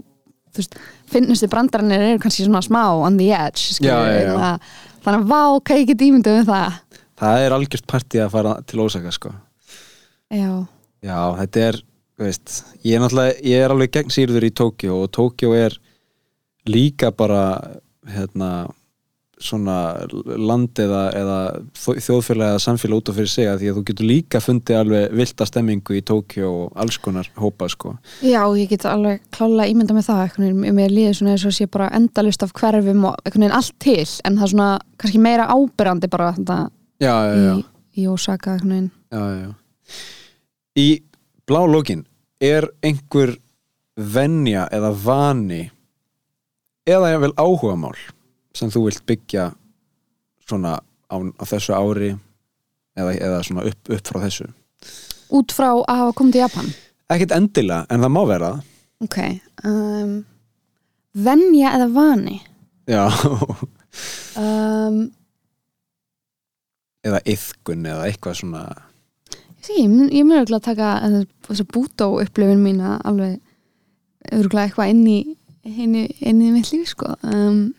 þú veist, finnustu brandaranir eru kannski svona smá on the edge skilur, Já, já, já. Að, þannig að vá, hvað ég get ímyndið um það það er algjört partí að fara til Osaka sko. Já, Já, þetta er veist, ég er ég er alveg gegn sýrður í Tókjó og Tókjó er líka bara hérna svona land eða, eða þjóðfélag eða samfélag út af fyrir sig að því að þú getur líka fundið alveg vilda stemmingu í Tókjó og alls konar hópa sko. Já, ég get alveg klálega ímyndað með það, einhvern veginn, mér líður svona eins og sé bara endalist af hverfum og einhvern veginn allt til, en það er svona kannski meira ábyrrandi bara þetta Já, já, já, í, í Osaka einhvern veginn. Í blá lókin er einhver venja eða vani eða ég vel áhugamál sem þú vilt byggja svona á, á þessu ári eða, eða svona upp, upp frá þessu? Út frá að hafa komið til Japan? Ekkert endilega, en það má vera. Ok um, Venja eða vani? Já, um, eða yðkun eða eitthvað svona. Sí, Ég ég mun örgulega að taka eh, þessa bútó upplifin mína alveg örgulega eitthvað inn í inn í, inn í mitt líf sko. Um,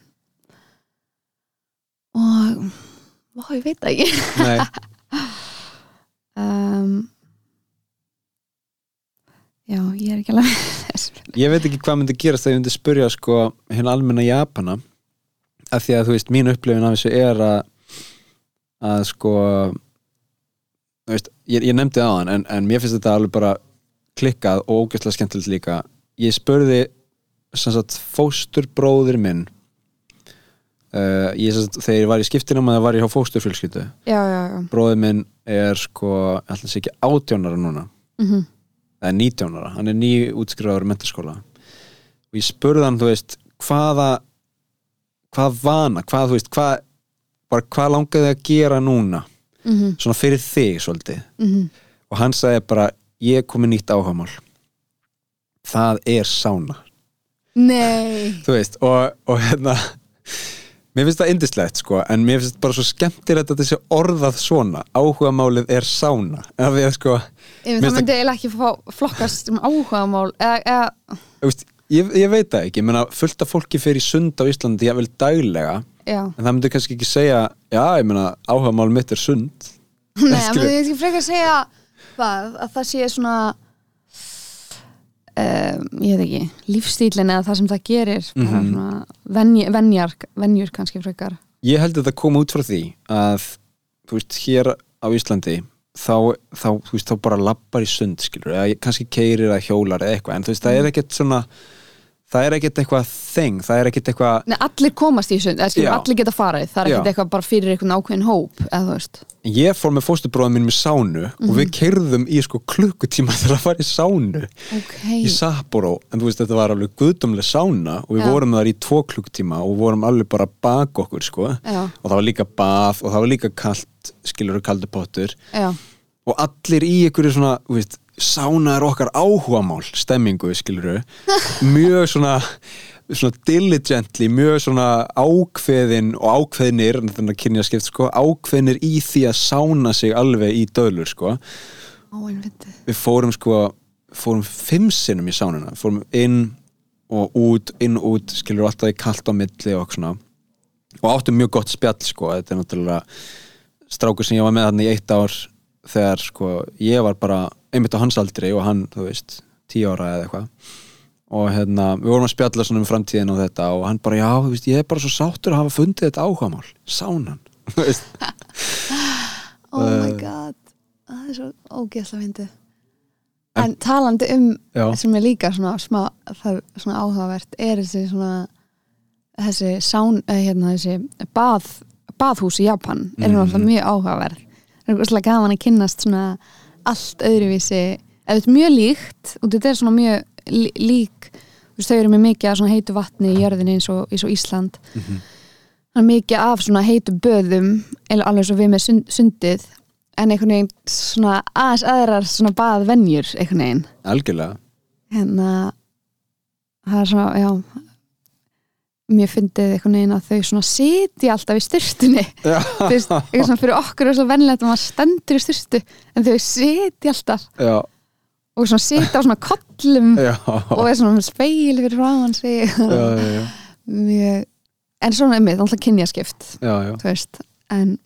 og Vá, ég veit það ekki. Um, Já, ég er ekki alveg þess ég veit ekki hvað myndi gerast þegar ég myndi spyrja sko hérna almenna Japana af því að þú veist, mín upplifin af þessu er að að sko veist, ég, ég nefndi það á hann en, en mér finnst þetta alveg bara klikkað og ógæslega skemmtilegt líka. Ég spurði sagt fósturbróðir minn uh, ég, sagt, þegar ég var í skiptinum að það var ég já, já bróðir minn er sko alltaf sé ekki átjónara núna. Mm eða 19 ára, hann er ný útskrifaður í mentaskóla og ég spurði hann, þú veist, hvaða hvað vana, hvað, þú veist, hvað bara hvað langaði að gera núna? -hmm. svona fyrir þig svolítið. Mm og hann sagði bara, ég er komið nýtt áhagamál það er sána Nei. Þú veist, og, og hérna mér finnst það indislegt sko en mér finnst bara svo skemmtilegt að þessi orðað svona, áhugamálið er sána. Því að sko, Ég, Mér það myndi eiginlega ekki fá flokkast sem áhugamál eða, eða, veist, ég, ég veit það ekki. Ég meina, fullt af fólki fyrir sund á Íslandi ég vil daglega, já. En það myndi kannski ekki segja já, ég meina, áhugamál mitt er sund. Nei, Skilur. menn ég skal frekar segja hvað, að það sé svona um, ég veit ekki, lífstílinn eða það sem það gerir Mhm. svona venj, venjar, venjur kannski frekar Ég held að það kom út frá því að þú veist, hér á Íslandi þá, þá, þú veist, þá bara lappar í sund skilur, eða kannski keirir eða hjólar eða eitthvað, en þú veist, það er ekkert svona það er ekkert eitthvað þeng, það er ekkert eitthvað Nei, allir komast í sund, allir geta farið. Það er ekkert eitthvað bara fyrir einhvern ákveðin hóp eða þú veist. Ég fór með fóstubróðum minn með sánu og við keirðum í sko klukkutíma til að fara í sánu. Okay. í Sapporo, en þú veist þetta var alveg guðdómlega sána og við Já. vorum þar í tvo klukktíma og vorum alveg bara bak okkur sko. Já. og það var líka bað og það var líka kalt skilur og kaldur pottur. Já, og allir í einhverju svona þú veist, sána er okkar áhugamál stemmingu skilur mjög svona svona diligently, mjög svona ákveðin og ákveðnir þannig að kynja skipt sko, ákveðnir í því að sána sig alveg í döðlur sko. Við fórum sko fórum fimm sinnum í sánuna fórum inn og út, inn og út skilur alltaf í kalt á milli og svona. Og áttum mjög gott spjall sko. Þetta er náttúrulega strákur sem ég var með hann í eitt ár þegar sko ég var bara einmitt á hans aldri og hann, þú veist, tíu ára eða eitthvað. Og hérna, við vorum að spjalla svona um framtíðin og þetta og hann bara, já, þú veist, ég er bara svo sáttur að hafa fundið þetta áhugamál, sánan þú veist, Oh my Eh. god, það er svo ógeðslega fyndið. En talandi um já, sem er líka svona smá það, svona áhugavert er þessi svona þessi sán, eh, hérna þessi bað, baðhús í Japan er Mhm. náttúrulega mjög áhugaverð. Það er svona gaman að kynnast svona allt öðruvísi, eða þetta er mjög líkt og þetta er svona mjög lí, lík. Veist, þau eru með mikið heitu vatni í jörðinni eins og, eins og Ísland. Mhm. það er mikið af heitu böðum eða alveg svo við með sund, sundið en einhvern veginn svona aðeins aðrar svona baðvenjur einhvern veginn. Algjörlega. Hérna það er svona, já mér fyndið einhvern veginn að þau svona sitja alltaf í styrstunni eitthvað svona fyrir okkur er svo vennilegt að maður stendur í styrstu en þau sitja alltaf. Já, og svona sitja á svona kollum já, og er svona með speil fyrir sig. Já, já, já. mjög en svona um mig, alltaf kynjaskipt já, já. þú veist, en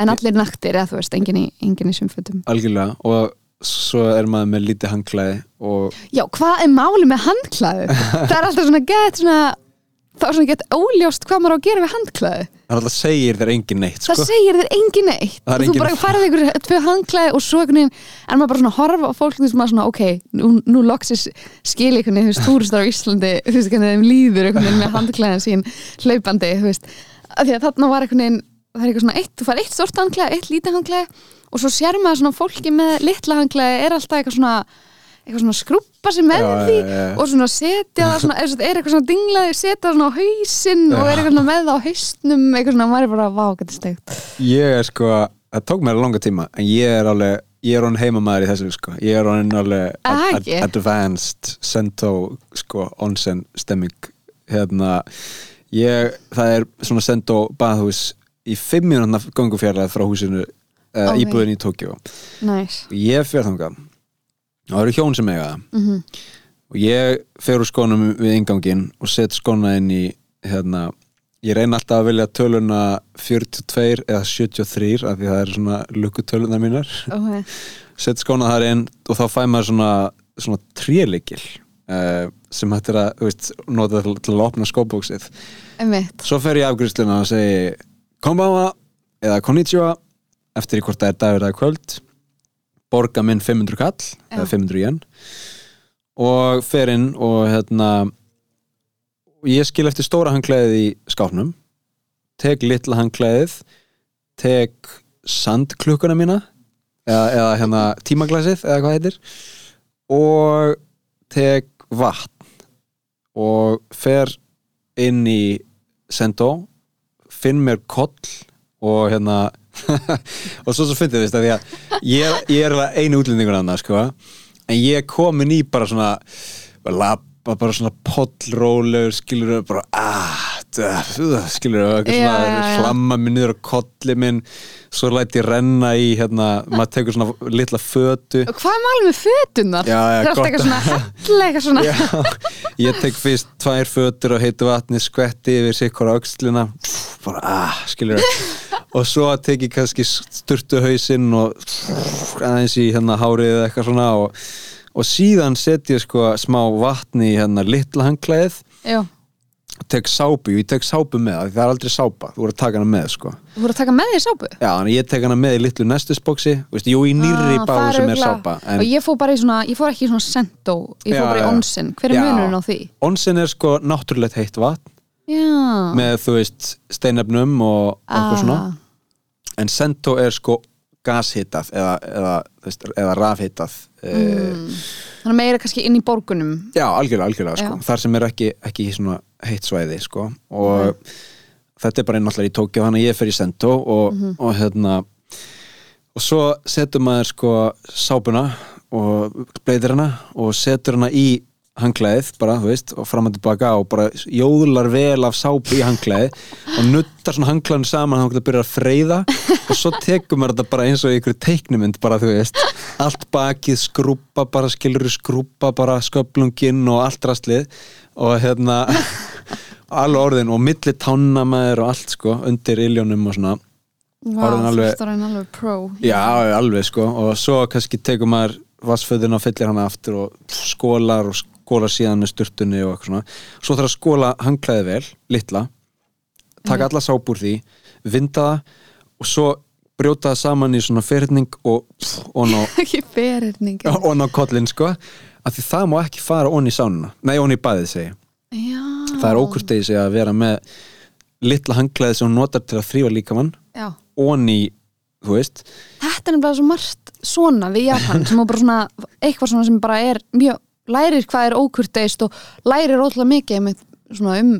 en allir naktir, eða þú veist, enginn í, enginn í sumfötum. Algjörlega og svo er maður með lítið hangklæði og Já, hvað er máli með handklæðu? það er alltaf svona gett svona þá er svona gett óljóst hvað maður á að gera við handklæðu það er alltaf segir þér engin neitt það sko. segir þér engin eitt Það er og þú bara farið ykkur tvö handklæði og svo einhvern veginn en maður bara svona horfa á fólk þú veist maður svona ok, nú, nú loksis skil einhvern veginn, þú veist, túristar á Íslandi þú veist, hvernig þeim líður einhvern veginn með handklæðin sín hlaupandi, þú veist. Af því að þarna var einhvern veginn það er eitthvað svona eitt, þú fær eitt stort handklæði, eitt eitthvað svona skrúppa sig með Já, því já, já. og svona setja það svona, er, eitthvað svona dinglaði, setja það svona á hausinn og er eitthvað svona með það á hausnum eitthvað svona, maður er bara, vá, hvað þetta stegt ég er sko, það tók mér langa tíma en ég er alveg, ég er honum heimamaður í þessu sko, ég er honum alveg ad, ad, advanced sento sko onsen stemming. Hérna ég, það er svona sento baðhús í fimm mínúna gangufjarlæð frá húsinu uh, Ok. íbúðin í Tókjó næs ég fer þangað það eru hjón sem eiga það. Mm og ég fer úr skónum við ingangin og set skóna inn í hérna, ég reyna alltaf að velja töluna 42 eða 73 af því það er svona lukkutölunar mínar. Okay. set skóna þar inn og þá fæ maður svona, svona tréleikil uh, sem hægt er að veist, nota til, til að opna skópbóksið. Svo fer ég afgriðsluna og segi konbanwa eða konnichiwa eftir hvort það er dagur eða kvöld borga minn 500 kall eða 500 yen og fer inn og hérna ég skil eftir stóra hangklæðið í skápnum tek litla hangklæðið tek sandklukkuna mína eða, eða hérna tímaglæsið eða hvað heitir og tek vatn og fer inn í Sendó finn mér koll og hérna og svo svo fyndið því að ég, ég er einu útlendingur annað sko. En ég komin í bara svona lappa bara svona pollrólegur skilur bara ah, skilur hlamma mig niður á kolli minn svo læt ég renna í hérna, maður tekur svona litla fötu. Og hvað er málið með fötunar? Já, já, það er alltaf eitthvað svona hella eitthvað svona? Já, ég tek fyrst tvær fötur og heitu vatni, skvetti yfir sikkur á öxlina. Bara, ah, skilur og svo tek ég kannski sturtu hausinn og aðeins í hérna hárið eða eitthvað svona og, og síðan set ég sko smá vatni í hérna litla hangklæðið já, tek sápu, ég tek sápu með það, það er aldrei sápa þú voru að taka hana með sko. Þú voru að taka með því sápu? Já, að ég tek hana með í litlu nestusboksi jú, í nýrri Ah, báðu sem er sápa en og ég fór bara í svona, ég fór ekki í svona sendó ég fór Já, bara í onsen, hver er munurinn á því? onsen er sko náttúrulegt heitt vatn já, með þú veist steinefnum og svona ah, en sento er sko gashitað eða, eða, veist, eða rafhitað mm. þannig að meira kannski inn í borgunum já, algjörlega, algjörlega sko. Já. þar sem er ekki, ekki svona heitt svæði sko. og þetta er bara náttúrulega í Tókjó þannig að ég fer í sento og, Mhm. og hérna og svo setur maður sko sápuna og bleitir hana og setur hana í hangklæðið bara, þú veist, og fram og tilbaka og bara jóðlar vel af sápu í hangklæðið og nuttar svona hangklæðinu saman að það byrjar að freyða og svo tekur maður þetta bara eins og ykkur teiknumynd bara, þú veist, allt bakið skrúpa bara, skilur skrúpa bara sköplunginn og allt rastlið og hérna alveg orðin og milli tánna maður og allt sko, undir iljónum og svona. Vá, Orðin alveg- alveg pro Já, alveg sko og svo kannski tekur maður vassföðuna og fyllir hana aftur og skólar og skólar síðan með sturtunni og eitthvað svona. Svo þarf að skóla hangklæði vel, litla taka alla sáp úr því vinda það og svo brjóta það saman í svona ferhyrning og ekki ferhyrning og ná kollin sko. Af því það má ekki fara onni í sánuna nei, onni í baðið segi ég. já, það er ókurtegið sig að vera með litla hangklæði sem hún notar til að þrýfa líkamann já. onni, þú veist. Þetta er nefnilega svo margt svona við Japan sem bara svona, eitthvað svona sem bara er mjög, lærir hvað er ókurteist og lærir ótrúlega mikið með svona um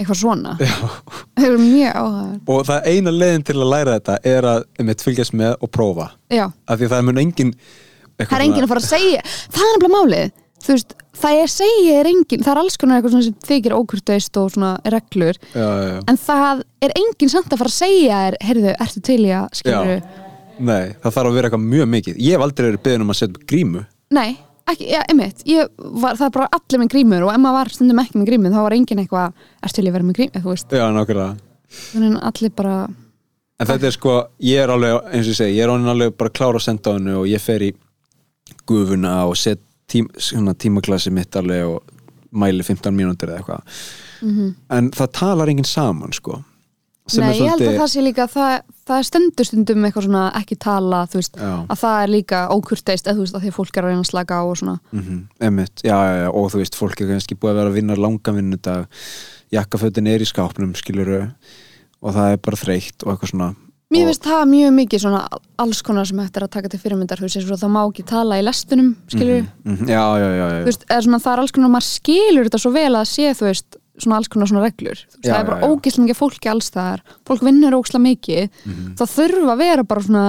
eitthvað svona. Það er mjög áhugaður og það eina leiðin til að læra þetta er að einmitt, fylgjast með og prófa. Já, af því það mun engin það er enginn að fara að segja það er nefnilega málið. Veist, það er segja er enginn, það er alls konar eitthvað sem þykir ókurteist og svona reglur. Já, já, en það er enginn samt að fara að segja er, heyrðu, ertu til í að skilur Nei, það þarf að vera eitthvað mjög mikið. Ég hef aldrei verið beðin um að setja grímu. Nei, ekki, já, einmitt. Ég var, það er bara allir með grímur og ef maður var stundum ekki með grímur þá var enginn eitthvað ertu til að vera með grímur, þú veist. Já, nákvæmlega. Þannig að allir bara En þetta er sko, ég er alveg, eins og ég segi ég er alveg bara klára að senda á hennu og ég fer í gufuna og set tím, svona tímaklassi mitt alveg og mæli 15 mínútur eða eitthvað. En það talar enginn saman sko. Nei, ég held að það sé líka það, það er stendur stundum eitthvað svona ekki tala veist, Já. að það er líka ókurteist eða þú veist að því fólk er að reyna að slaka á og svona. Mm Einmitt, já, já, já, og þú veist, fólk er kannski búið að vera að vinna langa vinnudag jakkafötin er í skápnum, skiluru og það er bara þreytt og eitthvað svona. Mér finnst það mjög mikið svona alls konar sem hægt er að taka til fyrirmyndar þú veist, það má ekki tala í lestunum skilur, mm Já, já, já, já, þú veist, svona það er alls konar maður skilur þetta svo vel að sé þú veist svona alls konar svona reglur. Já, það er bara já, já. ógislega mikið fólki alls þar fólk vinnur ógislega mikið. Mhm. það þurfa að vera bara svona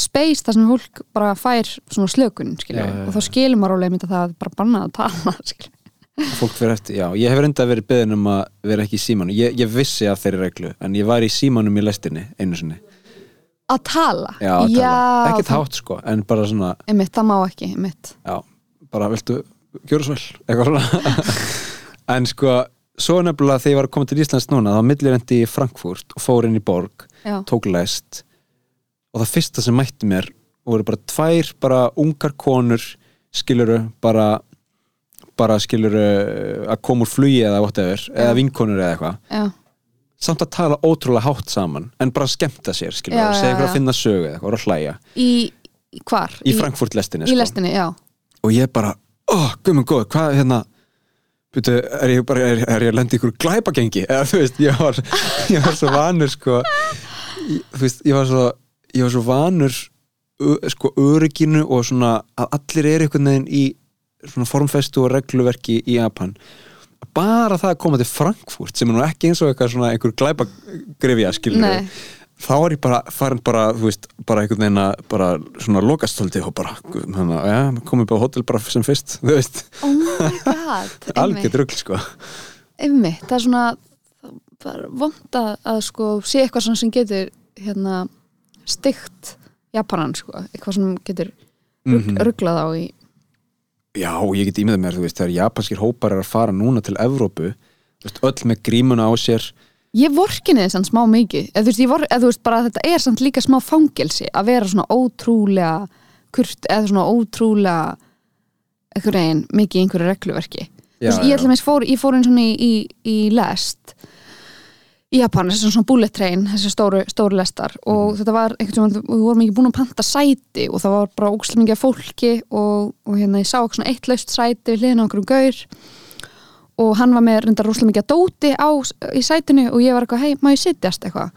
space þar sem fólk bara fær svona slökun Já, já, já. og þá skilur maður alveg mynda það að bara banna að tala fólk fyrir eftir, já, ég hef reynda verið beðin um að vera ekki í símanu, ég, ég vissi af þeirri reglu, en ég var í símanum í lestinni einu sinni, að tala, já, að tala, ekki tátt sko en bara svona, einmitt, það má ekki, einmitt. Já, bara viltu gjöra svo vel, eitthvað svona. En sko, svo nefnilega þegar ég var að koma til Íslands núna, þá millirendi í Frankfurt og fór inn í borg já, tók lest og það fyrsta sem mætti mér voru bara tvær bara ungar konur skiluru bara bara skiluru að koma úr flugi eða whatever, eða vinkonur eða eitthvað. Já, samt að tala ótrúlega hátt saman en bara skemmta sér skiluru, Já, já, segja já. að finna sögu eða eitthvað og hlæja. Í, hvar? í Frankfurt lestinni í sko. lestinni, já. Og ég bara, ó, guðmund góð, hvað hérna Byrju, er ég bara, er, er ég að lenda í ykkur glæpagengi? Eða þú veist, ég var ég var svo vanur sko ég, þú veist, ég var svo ég var svo vanur sko örygginu og svona að allir eru einhvern veginn í svona formfestu og regluverki í Japan. Bara það að koma til Frankfurt sem er nú ekki eins og eitthvað svona einhver glæpagrifja skilur Nei. Þá er ég bara farin bara, þú veist, bara einhvern veginn að bara svona lokastóldi og bara, þannig að, ja, komið bara á hótel bara sem fyrst, þú veist. Oh my god, algjört rugl sko. Einmitt, það er svona er vond að, að sko sé eitthvað svona sem getur hérna stygt Japanan sko, eitthvað sem getur rugg, Mhm. rugglað á í já, ég get ímyndað mér, þú veist, þegar japanskir hópar er að fara núna til Evrópu þú veist, öll með grímuna á sér ég vorkinni þess að smá mikið eða þú veist, vor, eða þú veist bara þetta er samt líka smá fangelsi að vera svona ótrúlega kurt eða svona ótrúlega einhver veginn mikið í einhverju regluverki Já, veist, ég, já. fór, ég fór einn svona í, í, í lest í Japan, þessi svona bullet train þessi stóru, stóru lestar og Mhm. þetta var einhvern veginn, við vorum ekki búin að panta sæti og það var bara mikið af fólki og, og hérna ég sá eitthvað svona eitt laust sæti við hliðina á einhverjum gaur og hann var með reyndar rosalega mikið að dóti á, í sætinu og ég var eitthvað, hei, má ég sittjast eitthvað.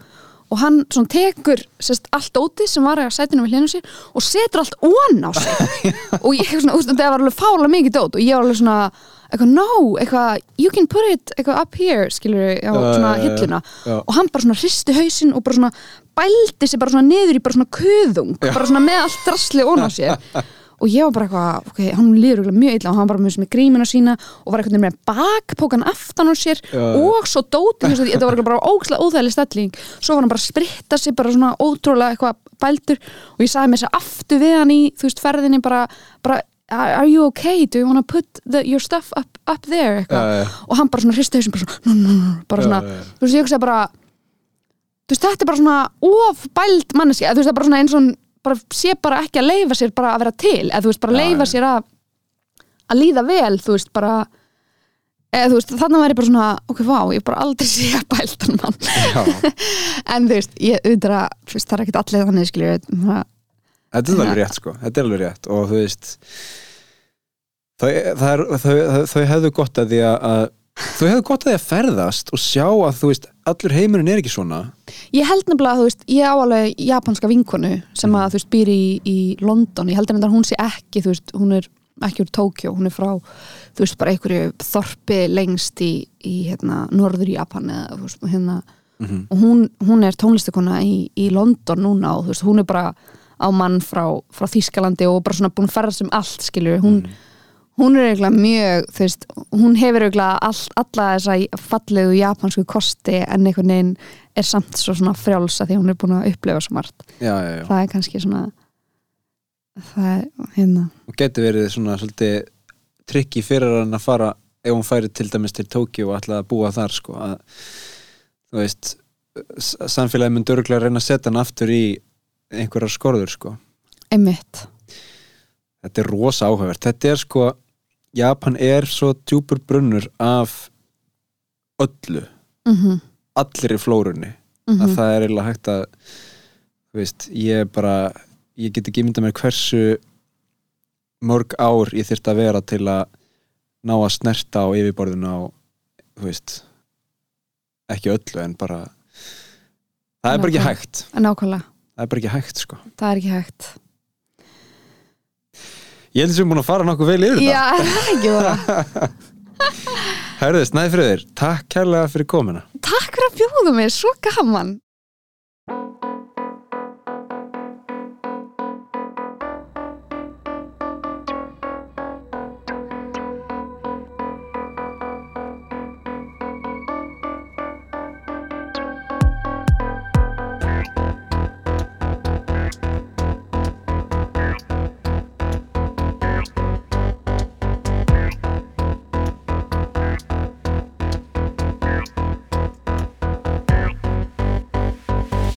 Og hann svona tekur sérst, allt dótið sem var á sætinu við á sér og setur allt ón á sig. Og ég svona, úst, það var alveg fála mikið dót og ég var alveg svona eitthvað, no, eitthvað, you can put it eitthvað up here, skilur á Já, svona hilluna. Og hann bara svona hristi hausinn og bara svona bældi sig bara svona niður í bara svona kuðung bara svona með allt drasli ón á sér og ég var bara eitthvað, ok, hann líður mjög illa og hann var bara með, grímina sína og var eitthvað með bakpókan aftan á sér Já. og svo dótið, þetta var bara ógæslega óþægileg stelling, svo var hann bara að spritta sig bara svona ótrúlega eitthvað bældur og ég sagði mér þess að aftur við hann í þú veist, ferðinni bara, bara are you okay, do you wanna put the, your stuff up, up there? eitthvað. Og hann bara svona hristi hausinn bara svona, no, no, no, bara svona já, þú veist, ég hugsa bara þú veist, þetta er bara svona of bæld manneski, þú veist, það er bara svona eins og bara sé bara ekki að leifa sér bara að vera til eða þú veist, bara leifa sér að að líða vel, þú veist, bara eða þú veist, þannig væri bara svona ok, vá, ég bara aldrei sé að bældan mann. Já. en þú veist, ég auðvitað að, þú veist, það er ekkert allir þannig, skilur það, Þetta er alveg rétt sko, þetta er alveg rétt og þú veist þau, það er, þau, þau, þau hefðu gott að því að, að þau hefðu gott að því að ferðast og sjá að þú veist, allur heimurinn er ekki svona. Ég held nefnilega, þú veist, ég á alveg japanska vinkonu sem að, þú veist, býr í, í London, ég held nefnilega að hún sé ekki, þú veist, hún er ekki úr Tókjó, hún er frá, þú veist, bara einhverju þorpi lengst í, í hérna, norður Japan eða, þú veist, hérna, Mhm. og hún, hún er tónlistakona í, í London núna og þú veist, hún er bara á mann frá, frá Þýskalandi og bara svona búin að ferða sem allt, skilur, hún, hún er eiginlega mjög, þú veist, hún hefur eiginlega all, alla þessa fallegu japansku kosti en einhvern veginn er samt svo svona frjálsa því hún er búin að upplefa svo margt. Já, já, já, Það er kannski svona, það er, hérna, og getur verið svona svolítið trikki fyrir hann að fara ef hún færi til dæmis til Tókíu og ætla að búa þar sko að þú veist samfélagi mun dörglega reyna að setja hann aftur í einhverjar skorður sko einmitt. þetta er rosa áhugavert þetta er sko, Japan er svo djúpur brunnur af öllu Mm allir í flórunni að það er eiginlega hægt að veist, ég bara ég get ekki mynda mér hversu mörg ár ég þyrft að vera til að ná að snerta á yfirborðinu á veist ekki öllu en bara það er bara ekki hægt. Það er bara ekki hægt sko. Það er ekki hægt. Ég held að sem búin að fara nokkuð vel yfir Já, er það ekki bara. þetta Herðu, Snæfriður, takk kærlega fyrir komuna Takk fyrir að bjóða mér, svo gaman.